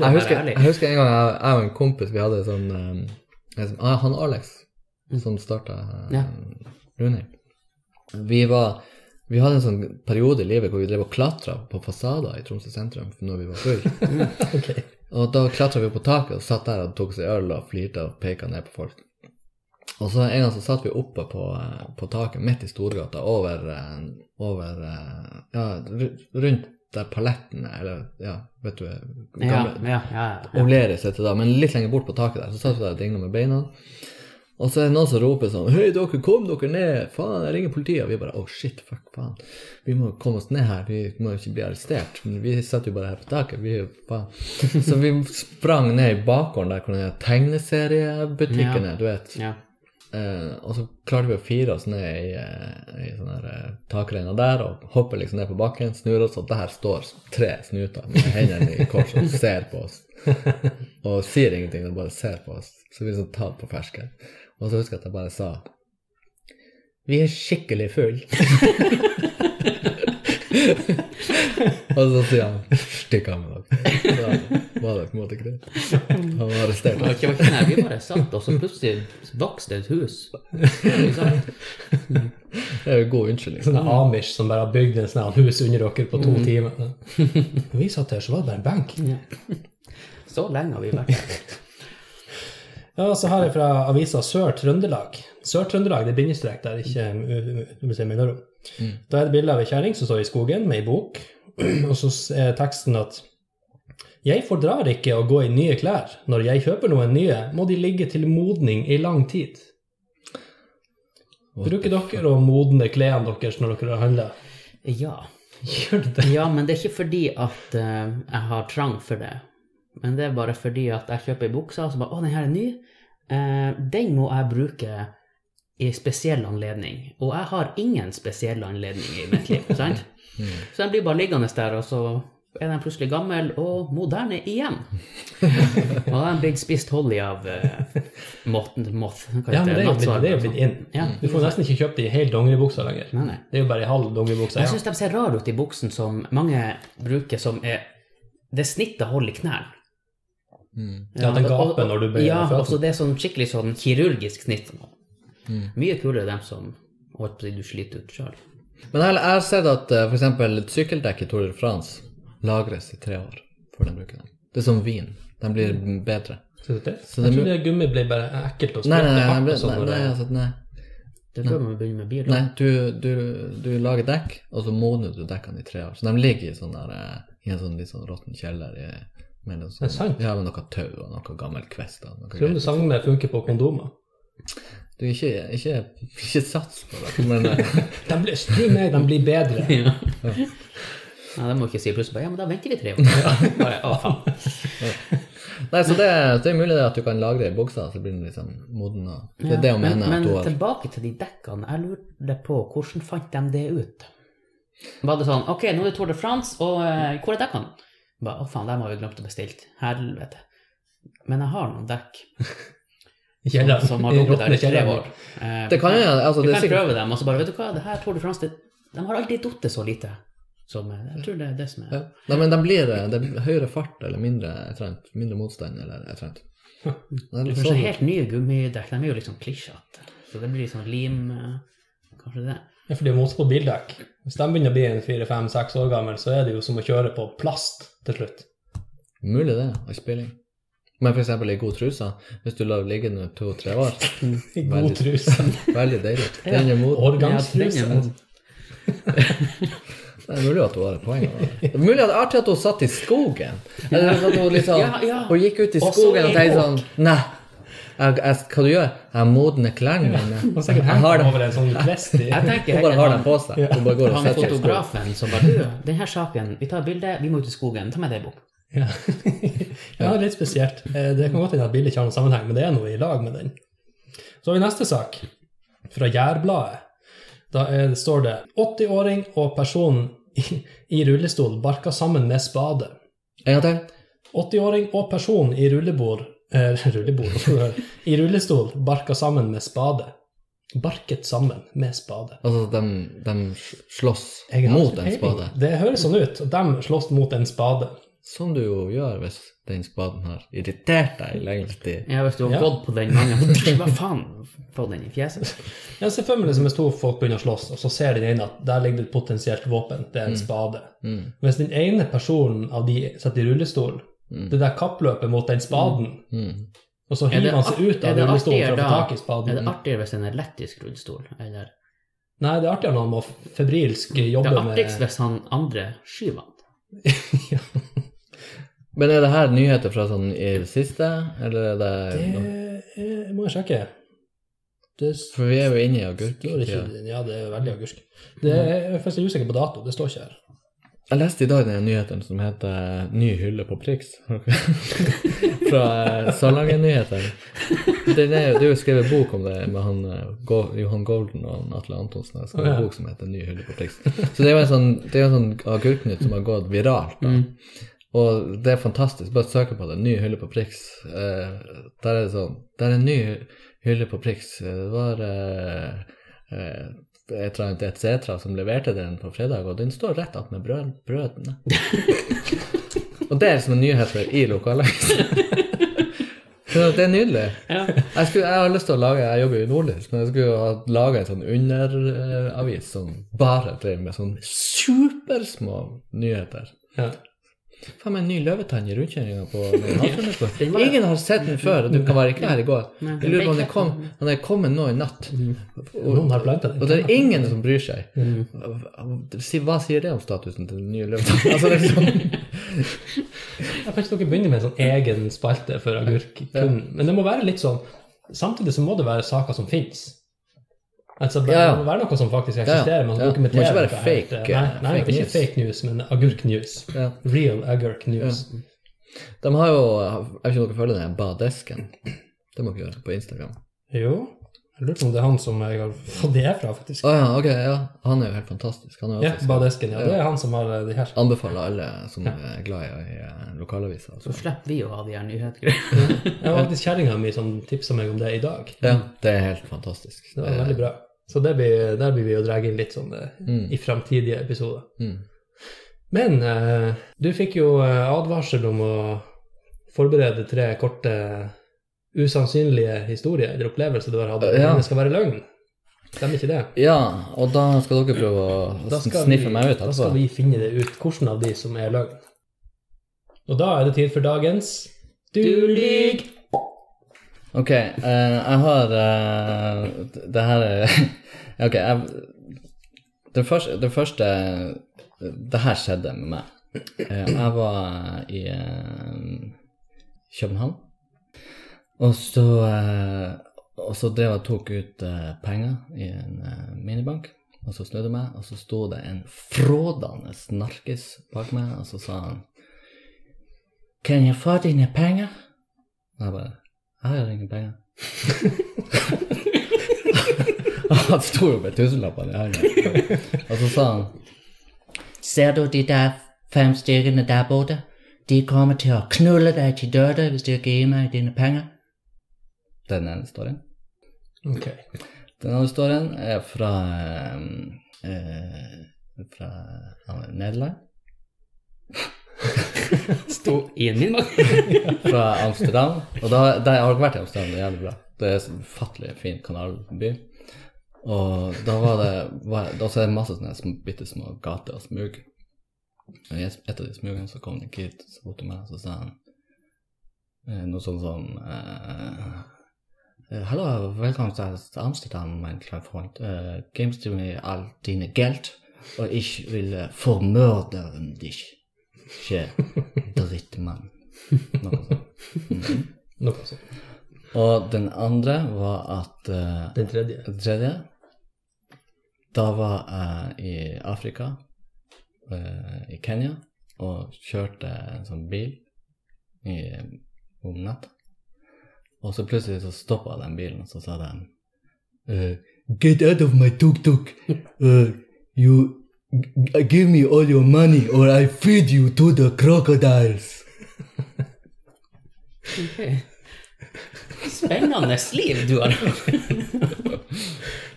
Jeg husker, jeg husker en gang jeg, jeg og en kompis vi hadde sånn um, Han Alex som starta Ja. Running. Vi var vi hadde en sånn periode i livet hvor vi drev og klatra på fasader i Tromsø sentrum når vi var fulle. *laughs* okay. Og da klatra vi på taket og satt der og tok seg øl og flirte og peka ned på folk. Og så en gang så satt vi oppe på, eh, på taket midt i Storgata over, eh, over eh, Ja, rundt der paletten er, eller ja, vet du Ja, ja, ja. ja. Oleris heter det da, men litt lenger bort på taket der. Så satt vi der og dingla med beina. Og så er det noen som roper sånn Hei, dere, kom dere ned! Faen, jeg ringer politiet! Og vi bare Oh shit, fuck, faen. Vi må komme oss ned her. Vi må jo ikke bli arrestert. Men vi satt jo bare her på taket. Vi faen. *laughs* Så vi sprang ned i bakgården der hvor den tegneseriebutikken er, du vet. ja. Uh, og så klarte vi å fire oss ned i, eh, i sånn uh, eh, takreina der og hoppe liksom ned på bakken, snur oss, og der står tre snuter med hendene i kors og ser på oss. *laughs* Og sier ingenting, de bare ser på oss. Så vi er sånn tatt på fersken. Og så husker jeg at jeg bare sa Vi er skikkelig full. *laughs* og så sier han Stikk av med dere. Da var det på en måte greit. Han var arrestert. Det var ikke, nei, vi bare satt, og så plutselig vokste et hus. Det er jo en god unnskyldning. Sånne Amish som bare har bygd en sånn hus under dere på to timer. Når vi satt her, så var det bare en benk. Ja. Så lenge har vi vært her. Ja, så har jeg fra avisa Sør-Trøndelag. Sør-Trøndelag, det er bindestrek der, ikke uh, uh. Da er det bilde av ei kjerring som står i skogen med ei bok, *clears throat* og så er teksten at jeg fordrar ikke å gå i nye klær. Når jeg kjøper noen nye, må de ligge til modning i lang tid. Bruker dere å modne klærne deres når dere handler? Ja. Gjør det? ja, men det er ikke fordi at uh, jeg har trang for det. Men det er bare fordi at jeg kjøper ei bukse, og så bare Å, den her er ny. Eh, den må jeg bruke i spesiell anledning. Og jeg har ingen spesiell anledning i mitt liv. *laughs* sant? Så den blir bare liggende der, og så er den plutselig gammel og moderne igjen. *laughs* Og den blitt spist hold i av uh, moth, moth. Ja, men det er jo blitt, blitt sånn. inn. Ja, Du får nesten ikke kjøpt i hel dongeribuksa lenger. Nei, nei. Det er jo bare i halv dongeribuksa. Jeg syns de ser rare ut i buksen som mange bruker som er Det snittet holder i knærne. Mm. Ja, den gaper når du bøyer Ja, føttene. Ja, så det er sånn skikkelig sånn kirurgisk snitt. Mm. Mye kulere dem som holdt på å si du sliter ut sjøl. Men jeg har sett at uh, f.eks. sykkeldekket sykkeldekk i Tour de France lagres i tre år før de bruker dem. Det er som vin. De blir bedre. Så du det? Så jeg trodde gummi ble bare ekkelt og Nei, nei, nei, Det nei, nei, nei, altså, nei. Det er før man begynner med bil. nei du, du, du lager dekk, og så modner du dekkene i tre år. Så de ligger i, sånn der, eh, i en sånn litt sånn råtten kjeller i, mellom Det er sant. Ja, med noe tau og noe gammel kvist. Noe Tror du det samme funker på kondomer? Du, ikke, ikke, ikke sats på det, men eh, *laughs* De blir, tro meg, de blir bedre. *laughs* Ja. Nei, det må ikke si plutselig bare Ja, men da venter vi tre år. *laughs* Bare, å, faen. Nei, så det, det er mulig det at du kan lagre i buksa, så blir den litt sånn moden. og- Det er det hun men, mener. men har tilbake til de dekkene. Jeg lurte på hvordan fant de det ut? Var det sånn Ok, nå er det Tour de France, og uh, hvor er dekkene? Bare, Å, faen, dem har vi glemt å bestille. Helvete. Men jeg har noen dekk *laughs* Kjeller. som, som har ligget der i tre år. Eh, Det kan jo altså, Du kan sikkert, prøve dem, og så bare Vet du hva, det her Tour de France, det, de har alltid datt så lite. Som, eh, jeg tror det er det som er ja. Nei, men de blir, eh, det høyere fart eller mindre, trent, mindre motstand eller er litt Kanskje sånn- helt nye gummidekk. De er jo liksom klisjete. Så det blir sånn lim eh, Kanskje det. Ja, for det er motsatt på bildekk. Hvis de begynner å bli en fire-fem-seks år gammel, så er det jo som å kjøre på plast til slutt. Mulig det, og spilling. Men for eksempel i god truse, hvis du lar den ligge nå to-tre år, *laughs* I god Veldig. truse. *laughs* veldig deilig. *laughs* Den er moden. Årgangstruse. Den. Det er mulig at hun har et poeng. Det er mulig at det er artig at hun satt i skogen. Eller at hun liksom, Ja, ja. hun gikk ut i skogen og tenkte sånn Nei, jeg, jeg, hva du gjør? Jeg modner klærne mine. Ja, Jeg har dem. over en sånn vest i Jeg tenker Hun bare har dem på seg. Hun bare går og Han setter fotografen som bare Du, den her saken, vi tar bilde, vi må ut i skogen. Ta med deg bok. Ja. ja, *laughs* Ja, litt spesielt. Eh, Det kan godt hende at bildet ikke har noen sammenheng, men det er noe i lag med den. Så har vi neste sak, fra Jærbladet. Da er, står det 80-åring og person i, i rullestol barka sammen med spade. En gang til. 80-åring og person i rullebord, rullebord *laughs* i rullestol barka sammen med spade. Barket sammen med spade. Altså, de, de slåss har mot en spade. Det høres sånn ut. De slåss mot en spade. Som du jo gjør hvis den spaden har irritert deg i lengre tid. Ja, hvis du har Ja. gått på den mange *laughs* Hva faen? Få den i fjeset. Jeg ser for meg det som hvis to folk begynner å slåss, og så ser den ene at der ligger det et potensielt våpen. Det er en spade. Mm. Hvis den ene personen av de sitter i rullestol, det der kappløpet mot den spaden, Mm. og så Er hiver han seg ut av det rullestolen for å få tak i spaden. Er det artigere hvis det er en elektrisk rullestol, eller Nei, det er artigere når han må febrilsk Det er artigst med hvis han andre skyver han. *laughs* Men er det her nyheter fra sånn i det siste, eller er det, Det er- må jeg sjekke. Det For vi er jo inne i agurk. ikke Ja, det er veldig agurk. Det er, jeg er usikker på dato. Det står ikke her. Jeg leste i dag den nyheten som heter 'Ny hylle på Prix'. *laughs* Fra Salangen Nyheter. Den er, det er jo skrevet bok om det med han, eh, Johan Golden og han Atle Antonsen. Jeg skrev en bok som heter 'Ny hylle på Prix'. Så det er jo en sånn, det er jo en sånn agurknytt som har gått viralt. da. Og det er fantastisk. Bare søk på det. Ny hylle på Prix. Eh, der er det sånn Der er en ny hylle på Prix. Eh, Det var eh, eh, et eller annet et setra som leverte den på fredag, og den står rett attmed brød, brødene. *laughs* og det er som en nyheter i lokalavisen. *laughs* Så det er nydelig. Ja. Jeg, skulle, jeg har lyst til å lage, jeg jobber jo i Nordlys, men jeg skulle ha laga en sånn underavis som bare drev med sånn supersmå nyheter. Ja. Faen meg en ny løvetann i rundkjøringa på *laughs* Havfjordnesgård. Ingen har sett den før, og du kan være ikke her i går. Jeg lurer på om den kom, han er kommet nå i natt. Noen har planta den. Og det er ingen som bryr seg. Mm. Hva sier det om statusen til den nye løvetannen? Altså, liksom. Kanskje sånn, dere begynner med en sånn egen spalte for agurk kun. Men det må være litt sånn Samtidig så må det være saker som fins. Altså, det Ja, ja. må være noe som faktisk ja. eksisterer. Man Ja. Det må ikke være fake, helt, Nei, eh, nei fake ikke news. fake news, men agurk-news. ja. Real agurk-news. De har jo Jeg vet ikke om dere følger den badesken. Det må dere gjøre på Instagram. Jo, jeg lurer på om det er han som jeg har fått det fra, faktisk. Oh, ja, ok, ja. Han er jo helt fantastisk. Han er Ja, Badesken. Ja, det er han som har eh, de her. Anbefaler alle som er glad i i lokalaviser. Så Altså. slipper vi å ha de her nyhetsgreiene. Jeg har faktisk Kjerringa mi som tipsa meg om det i dag. Ja, det er helt fantastisk. Det var veldig bra. Så det blir, der blir vi å dra inn litt sånn eh, Mm. i framtidige episoder. Mm. Men eh, du fikk jo eh, advarsel om å forberede tre korte, usannsynlige historier eller opplevelser du har hatt. Ja. Det skal være løgn. Stemmer ikke det? Ja, og da skal dere prøve å sniffe vi, meg ut da skal vi finne det ut, hvilken av de som er løgn. Og da er det tid for dagens Du lyg! Ok, uh, jeg har uh, Det her er *laughs* Ok, jeg Det første, det første Det her skjedde med meg. Uh, jeg var i København, og så Og så drev jeg tok ut penger i en minibank. Og så snudde jeg meg, og så sto det en frådende narkis bak meg, og så sa han Kan jeg få dine penger? Og jeg bare Jeg har ingen penger. han sto jo med tusenlappene i hånda. Og så sa han Ser du de der fem stykkene der borte? De kommer til å knulle deg til døde hvis du ikke gir meg dine penger. Den ene storyen. Ok. Den andre storyen er fra eh, eh, fra Nederland. Sto i en. *laughs* Fra Amsterdam. Og da, da jeg har ikke vært i Amsterdam, det er jævlig bra. Det er en ufattelig fin kanalby. Og da var det var, Da så er det masse sånne bitte små gater og smug. Og i et av de smugene så kom det en kid så bort til meg, og så sa han eh, noe sånt som eh, Hallo, velkommen til Amsterdam, mein kleiner Freund. Uh, gibst du all dine Geld, og ich will Formørde deg. Ikke drittmann. Noe sånt. Mm. Noe sånt. Og den andre var at uh, Den tredje. Den tredje Da var jeg i Afrika, uh, i Kenya, og kjørte en sånn bil i, om natta. Og så plutselig så stoppa den bilen, og så sa den uh, Get out of my tuk-tuk. Uh, you give me all your money, or I feed you to the crocodiles. Spennende liv du har.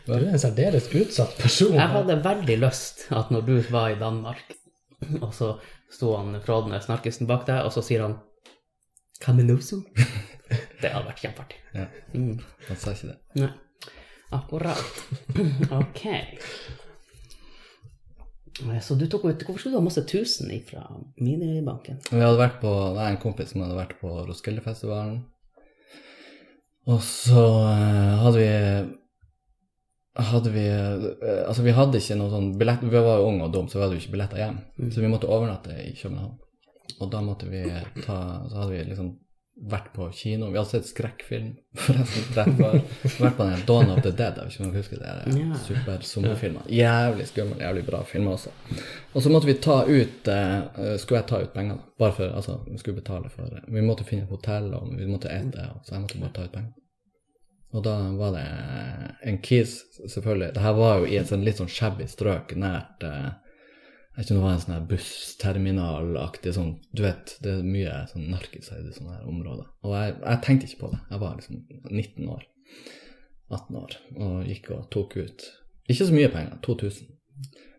Du er en særdeles utsatt person. Jeg hadde veldig lyst at når du var i Danmark, og så sto han Frode Snarkesen bak deg, og så sier han Kaminoso. Det hadde vært kjempeartig. Ja, Mm. han sa ikke det. Nei. Akkurat. Ok. Så du tok ut Hvorfor skulle du ha masse tusen fra minibanken? Vi hadde vært på, det er en kompis som hadde vært på Roskildefestivalen. Og så eh, hadde vi hadde vi eh, Altså, vi hadde ikke noe sånn billett Vi var jo unge og dumme, så vi hadde jo ikke billetter hjem. Så vi måtte overnatte i København. Og da måtte vi ta Så hadde vi liksom vært på kino. Vi hadde sett skrekkfilm, *laughs* forresten. Derfor. Vært på den Dawn of the Dead, jeg vet ikke om dere husker det? Ja. Super-sommerfilmer. Jævlig skummel, jævlig bra filmer også. Og så måtte vi ta ut eh, Skulle jeg ta ut penger. Bare for Altså, vi skulle betale for det. Vi måtte finne et hotell, og vi måtte ete, så jeg måtte bare ta ut penger. Og da var det en kis, selvfølgelig. Det her var jo i et sånn litt sånn shabby strøk nært eh, Jeg vet ikke om det var en sånn her bussterminalaktig sånn Du vet, det er mye sånn narkiser i sånne her områder. Og jeg, jeg tenkte ikke på det. Jeg var liksom 19 år. 18 år. Og gikk og tok ut Ikke så mye penger. 2000.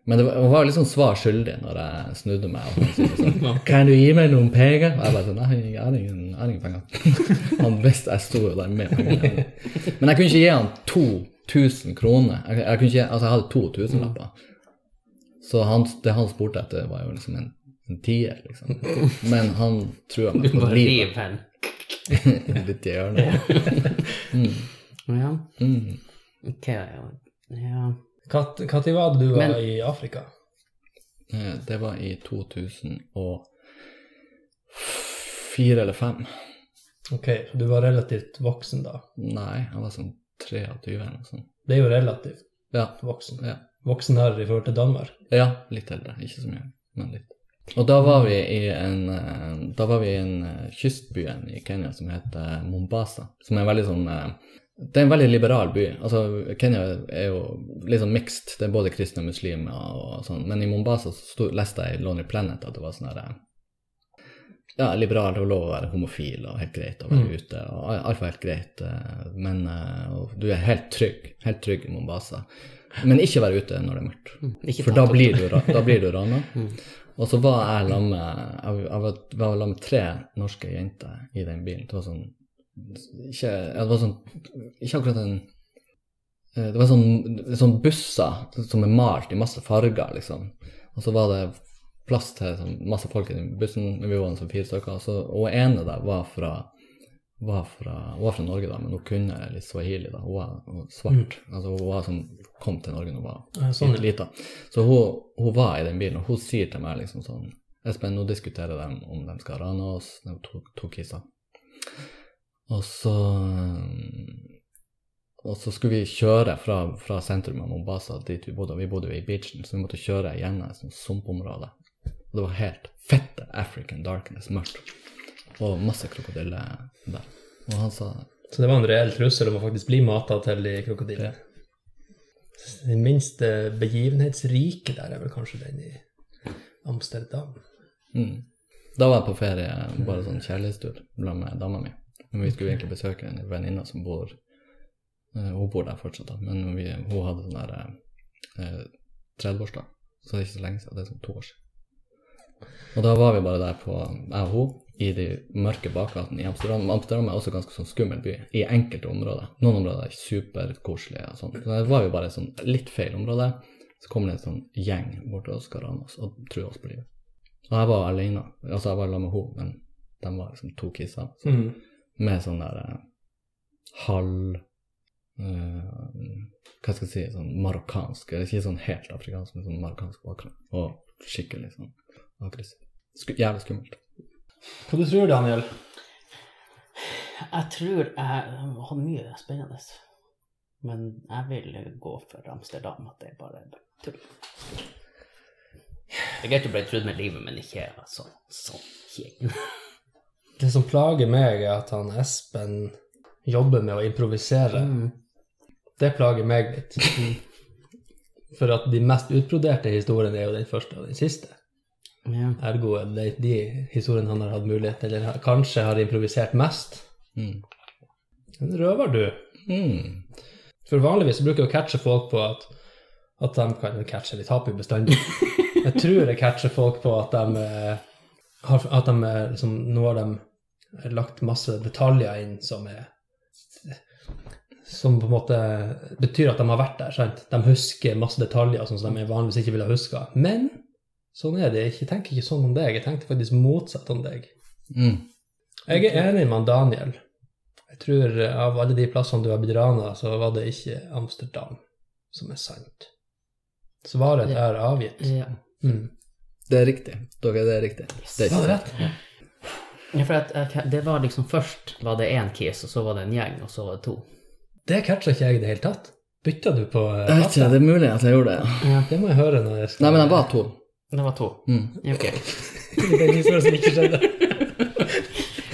Men det var, jeg var sånn svar skyldig når jeg snudde meg. Og han sånn, *laughs* kan du gi meg noen penger? Og jeg bare sånn, nei, jeg har ingen, jeg har ingen penger. *laughs* Han visste jeg sto jo der med pengene. Men jeg kunne ikke gi han 2000 kroner. Jeg, jeg kunne ikke, altså jeg hadde to tusenlapper. Så han, det han spurte etter, var jo liksom en, en tier, liksom. *laughs* Men han trua meg på Bare livet. *laughs* Litt i hjørnet. *laughs* Ja. Mm. Okay, ja. Hva Når var det du var Men- i Afrika? Eh, Det var i 2004 eller 2005. Ok, så du var relativt voksen da. Nei, jeg var sånn 23 eller noe sånt. Det er jo relativt Ja, voksen. ja. Voksen her i forhold til Danmark. ja, litt eldre. Ikke så mye, men litt. Og da var vi i en, eh, da var vi i en eh, kystbyen i Kenya som heter Mombasa, som er en veldig sånn eh, det er en veldig liberal by. Altså, Kenya er jo litt sånn mixed. Det er både kristne og muslimer og sånn. Men i Mombasa så leste jeg i Lonely Planet at det var sånn her Ja, liberalt og lov å være homofil og helt greit å være ute. og Alt var helt greit. Men du er helt trygg. Helt trygg i Mombasa. Men ikke være ute når det er mørkt. Mm, For da blir du, da blir du rana. *laughs* Og så var jeg sammen med med tre norske jenter i den bilen. Det var sånn ikke, det var sånn Ikke akkurat en eh, Det var sånn, sånn busser som er malt i masse farger, liksom. Og så var det plass til sånn, masse folk i bussen, vi var sånn fire stykker. og Så, og ene der var fra var fra, var fra Norge, da, men hun kunne litt swahili. da, Hun var svart. Mm. altså Hun var som kom til Norge da hun var sånn, ja. lita. Så hun, hun var i den bilen, og hun sier til meg liksom sånn Espen, nå diskuterer de om de skal rane oss. Var to, to kisser. Og så Og så skulle vi kjøre fra, fra sentrum av Mombasa dit vi bodde. Vi bodde i beachen, så vi måtte kjøre gjennom et sånt sumpområde. Og det var helt fette African darkness, mørkt. Og masse krokodiller der. Og han sa Så det var en reell trussel om å faktisk bli mata til de krokodillene. Den minste begivenhetsrike der er vel kanskje den i Amsterdam. mm. Da var jeg på ferie, bare sånn kjærlighetstur sammen med dama mi. Men vi skulle egentlig besøke en venninne som bor eh, Hun bor der fortsatt, da, men vi, hun hadde sånn der eh, 30-årsdag. Så det er ikke så lenge siden, det er sånn to år siden. Og da var vi bare der på jeg og hun i de mørke bakgatene i Amsterdam. Amsterdam er også ganske sånn skummel by i enkelte områder. Noen områder er superkoselige og sånn. Så der var jo bare sånn litt feil område. Så kommer det en sånn gjeng bort til oss, skal rane oss og true oss på livet. Og jeg var alene. Altså, jeg var sammen med henne, men de var liksom to kisser. Så, Mm. med sånn der eh, halv eh, Hva skal jeg si sånn marokkansk, eller ikke sånn helt afrikansk, men sånn marokkansk bakgrunn. Og skikkelig sånn aggressiv. Sk jævlig skummelt. Hva du tror du, Daniel? Jeg tror jeg har mye spennende. Men jeg vil gå for Amsterdam, at det er bare tull. Det er greit å bli trudd med livet, men ikke sånn sånn kjeng. Det som plager meg, er at han Espen jobber med å improvisere. Mm. Det plager meg litt. *laughs* For at de mest utbroderte historiene er jo den første og den siste. Ja. Ergo er det de historiene han har hatt mulighet til, eller kanskje har improvisert mest. Mm. En røver, du. Mm. For vanligvis bruker jeg å catche folk på at, at de kan catche, litt jo bestandig. *laughs* Jeg tror jeg catcher folk på at de eh, har, at de eh, liksom, nå har de lagt masse detaljer inn som er som på en måte betyr at de har vært der. sant? De husker masse detaljer sånn som de vanligvis ikke ville ha huska. Men sånn er det. Jeg tenker ikke sånn om deg. Jeg tenkte faktisk motsatt om deg. Mm. Jeg er enig med Daniel. Jeg tror eh, av alle de plassene du har blitt rana, så var det ikke Amsterdam som er sant. Svaret er avgitt. Ja. Mm. Det er riktig. Dere, det er riktig. Det er Var det rett? Ja, for at, at det var liksom først var det én kis, og så var det en gjeng, og så var det to. Det catcha ikke jeg i det hele tatt. Bytta du på eh, Jeg vet ikke, det er mulig at jeg gjorde det. Ja. Det må jeg høre når jeg skal Nei, men jeg var to. Det var to. Mm. Ok, Det er en historie som ikke skjedde. *laughs*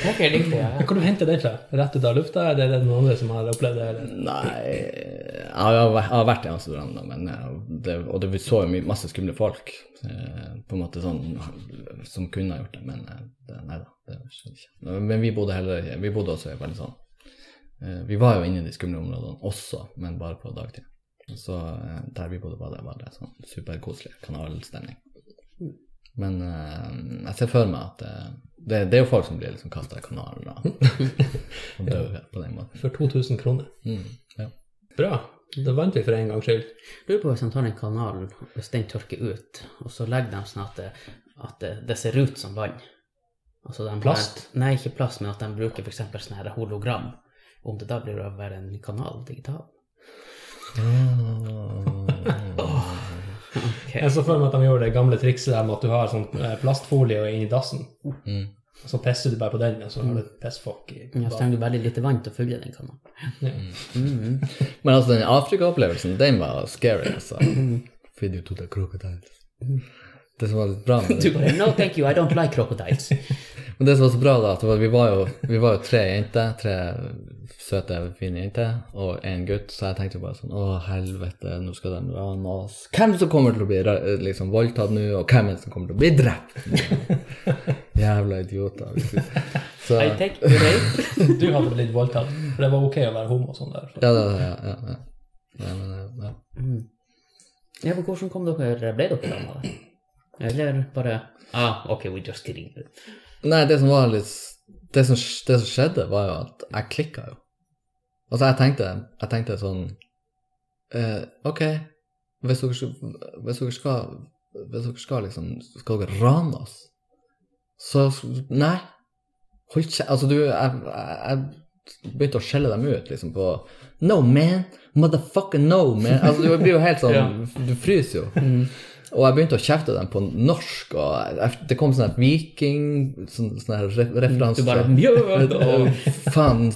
Ok, riktig. Ja. Hvor du henter den fra? Rett ut av lufta, eller er det noen andre som har opplevd det? Eller? Nei Jeg har, vært i Amsterdam, da, men det, og det, vi så jo masse skumle folk. eh, På en måte sånn som kunne ha gjort det, men eh, det, nei da. Det skjedde ikke. Men vi bodde heller Vi bodde også i veldig sånn eh, Vi var jo inne i de skumle områdene også, men bare på dagtid. Så der vi bodde, var det bare sånn superkoselig kanalstemning. Men uh, jeg ser for meg at uh, det, det er jo folk som blir liksom kasta i kanalen *laughs* og, og dør på den måten. For 2000 kroner. Mm, ja. Bra. Da vant vi for en gangs skyld. Lurer på hvis de tar den kanalen, hvis den tørker ut, og så legger de sånn at det, at det, det ser ut som vann. Altså plast? har- Plast? Nei, ikke plast, men at de bruker f.eks. sånn her hologram. Om det da blir å være en kanal digital. Jeg så for meg at de gjorde det gamle trikset der med at du har sånn eh, plastfolie inni dassen. Mm. Og så pisser du bare på den, og så har du pissfokk i Ja, så trenger du veldig lite vann til å fylle den kanalen. Ja. Mm. *laughs* Men altså, den Afrika-opplevelsen, den var scary, altså. Video to the crocodiles. Det som var litt bra med Du det, No, thank you, I don't like crocodiles. *laughs* men det som var så bra da, at vi, var jo, vi var jo tre jenter, tre søte, fine jenter, og en gutt, så jeg tenkte jo bare sånn, å helvete, nå skal de rane oss. Hvem som kommer til å bli liksom, voldtatt nå, og hvem som kommer til å bli drept? *laughs* Jævla idioter. liksom. Så, I take the *laughs* rape. Du hadde blitt voldtatt, for det var ok å være homo og sånn der. Så. ja, ja, ja, ja, ja. ja, men, ja. Mm. Ja, men hvordan kom dere, ble dere rana? Eller bare Ah, ok, we just kidding. Nei, det som var litt Det som, det som skjedde, var jo at jeg klikka jo. Altså, jeg tenkte, jeg tenkte sånn eh, Ok, hvis dere, hvis dere skal Hvis dere skal liksom Skal dere rane oss? Så Nei. Hold kjeft. Altså, du jeg, jeg, jeg begynte å skjelle dem ut, liksom, på No, man. Motherfucker, no, man. Altså, du blir jo helt sånn *laughs* Du fryser jo. Og jeg begynte å kjefte dem på norsk, og jeg, det kom sånn viking Sånn, sånn referanse Du bare *laughs* Mjød! Og *laughs* Faen,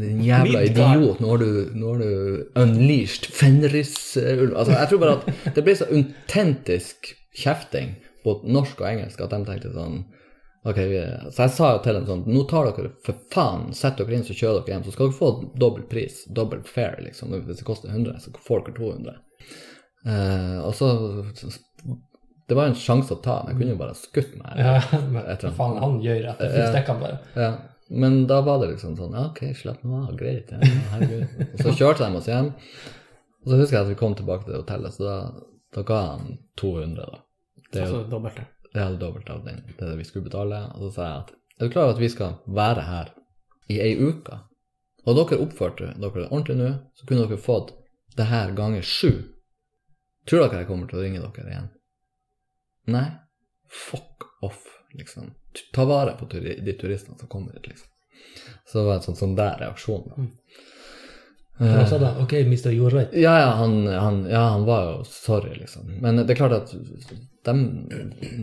din jævla idiot, nå har du, nå har du unleashed fenrisulv Altså, jeg tror bare at det ble så autentisk kjefting på norsk og engelsk at de tenkte sånn Ok, vi, så jeg sa jo til dem sånn Nå tar dere for faen, sett dere inn, så kjører dere hjem, så skal dere få dobbel pris, dobbel fair, liksom. Hvis det koster 100, så får dere 200. Eh, og så Det var en sjanse å ta, men jeg kunne jo bare skutt meg. Ja, men Et faen, han gjør rett. Jeg fikk stekk bare. Ja, men da var det liksom sånn, ja, ok, slapp nå av, greit, ja, herregud. Og så kjørte de oss hjem, og så husker jeg at vi kom tilbake til hotellet, så da, da ga han 200 da. Det altså dobbelt det. det dobbelte av den, det vi skulle betale, og så sa jeg at, er du klar over at vi skal være her i ei uke? Og dere oppførte dere ordentlig nå, så kunne dere fått det her ganger sju. Tror dere jeg kommer til å ringe dere igjen? Nei? Fuck off, liksom. Ta vare på de turistene som kommer hit, liksom. Så det var en sånn, sånn der reaksjon. Da. Mm. han sa da, ok, Mr. You're right. Ja, ja han, han, ja, han var jo sorry, liksom. Men det er klart at de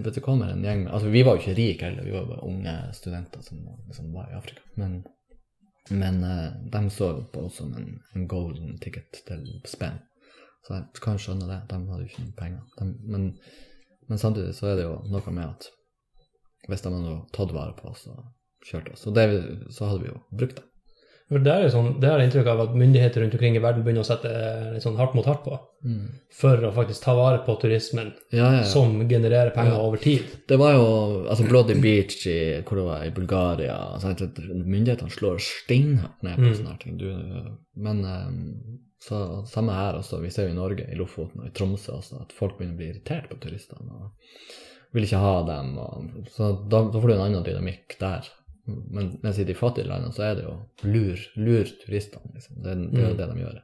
Vet du kommer en gjeng med Altså, vi var jo ikke rike heller, vi var jo bare unge studenter som liksom var i Afrika. Men, men eh, de så på oss som en, en golden ticket til spenn. Så jeg kan skjønne det. De hadde jo ikke noen penger. De, men, men samtidig så er det jo noe med at hvis de hadde tatt vare på oss og kjørt oss. Og det, så hadde vi jo brukt det. For det er jo sånn, det har jeg inntrykk av at myndigheter rundt omkring i verden begynner å sette eh, litt sånn hardt mot hardt på, for å faktisk ta vare på turismen Ja, ja, ja. som genererer penger over tid. Det var jo altså Bloody Beach i, hvor det var, i Bulgaria sant? Myndighetene slår steinhardt ned på sånne her ting. Du, men eh, så, samme her også. Vi ser jo i Norge, i Lofoten og i Tromsø også, at folk begynner å bli irritert på turistene. og Vil ikke ha dem. Og, så da, da får du en annen dynamikk der. Men mens i de fattige landene så er det jo lur, lur turistene. Liksom. Det, det er jo det de gjør.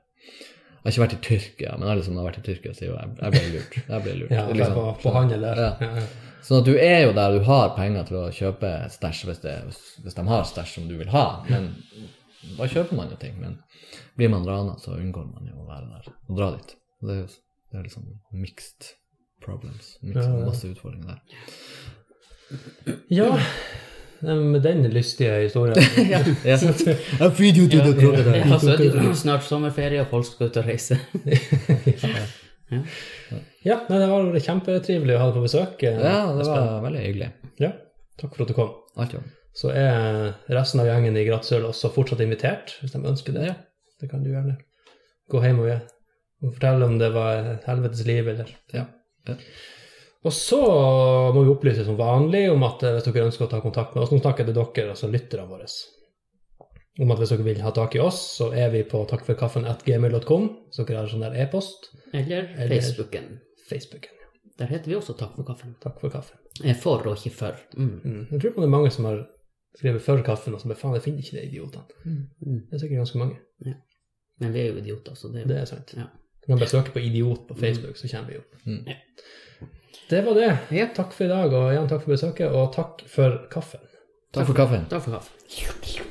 Jeg har ikke vært i Tyrkia, men alle som har vært i Tyrkia, sier jo jeg, jeg ble lurt. Jeg ble lurt. *laughs* Ja, liksom- på, på handel der. Ja. Sånn at du er jo der du har penger til å kjøpe stæsj hvis, hvis de har stæsj som du vil ha. Men da kjøper man jo ting. Men blir man rana, så unngår man jo å være der og dra dit. Det er det er liksom mixed problems. Mixed, Ja, ja. Masse utfordringer der. ja, med den lystige historien. *laughs* Ja. Jeg feed you to the crocodile. Ja, så er det jo snart sommerferie, og folk skal ut og reise. *laughs* Ja, nei, det var kjempetrivelig å ha deg på besøk. eh, Ja, det Espen. var veldig hyggelig. Ja, takk for at du kom. Alt jo. Så er resten av gjengen i Gratsøl også fortsatt invitert, hvis de ønsker det. Det kan du gjerne gå hjem og gjøre. Og fortelle om det var et helvetes liv, eller Ja. Ja. Og så må vi opplyse som vanlig om at eh, hvis dere ønsker å ta kontakt med oss, nå snakker jeg til dere, altså lytterne våre, om at hvis dere vil ha tak i oss, så er vi på takkforkaffen.gmail.com, så dere har sånn der e-post. Eller Eller- Facebooken. Facebooken. Der heter vi også Takk for kaffen. Takk for kaffen. For og ikke for. Mm. Mm. Jeg tror det er mange som har skrevet 'for kaffen', og så bare faen, jeg finner ikke de idiotene. Mm. Det er sikkert ganske mange. Men vi er jo idioter, så det, Det er sant. Ja. Du kan bare søke på 'idiot' på Facebook, så kommer vi opp. Mm. Det var det. Ja. Takk for i dag, og igjen takk for besøket, og takk for kaffen. Takk for kaffen. Takk for kaffen.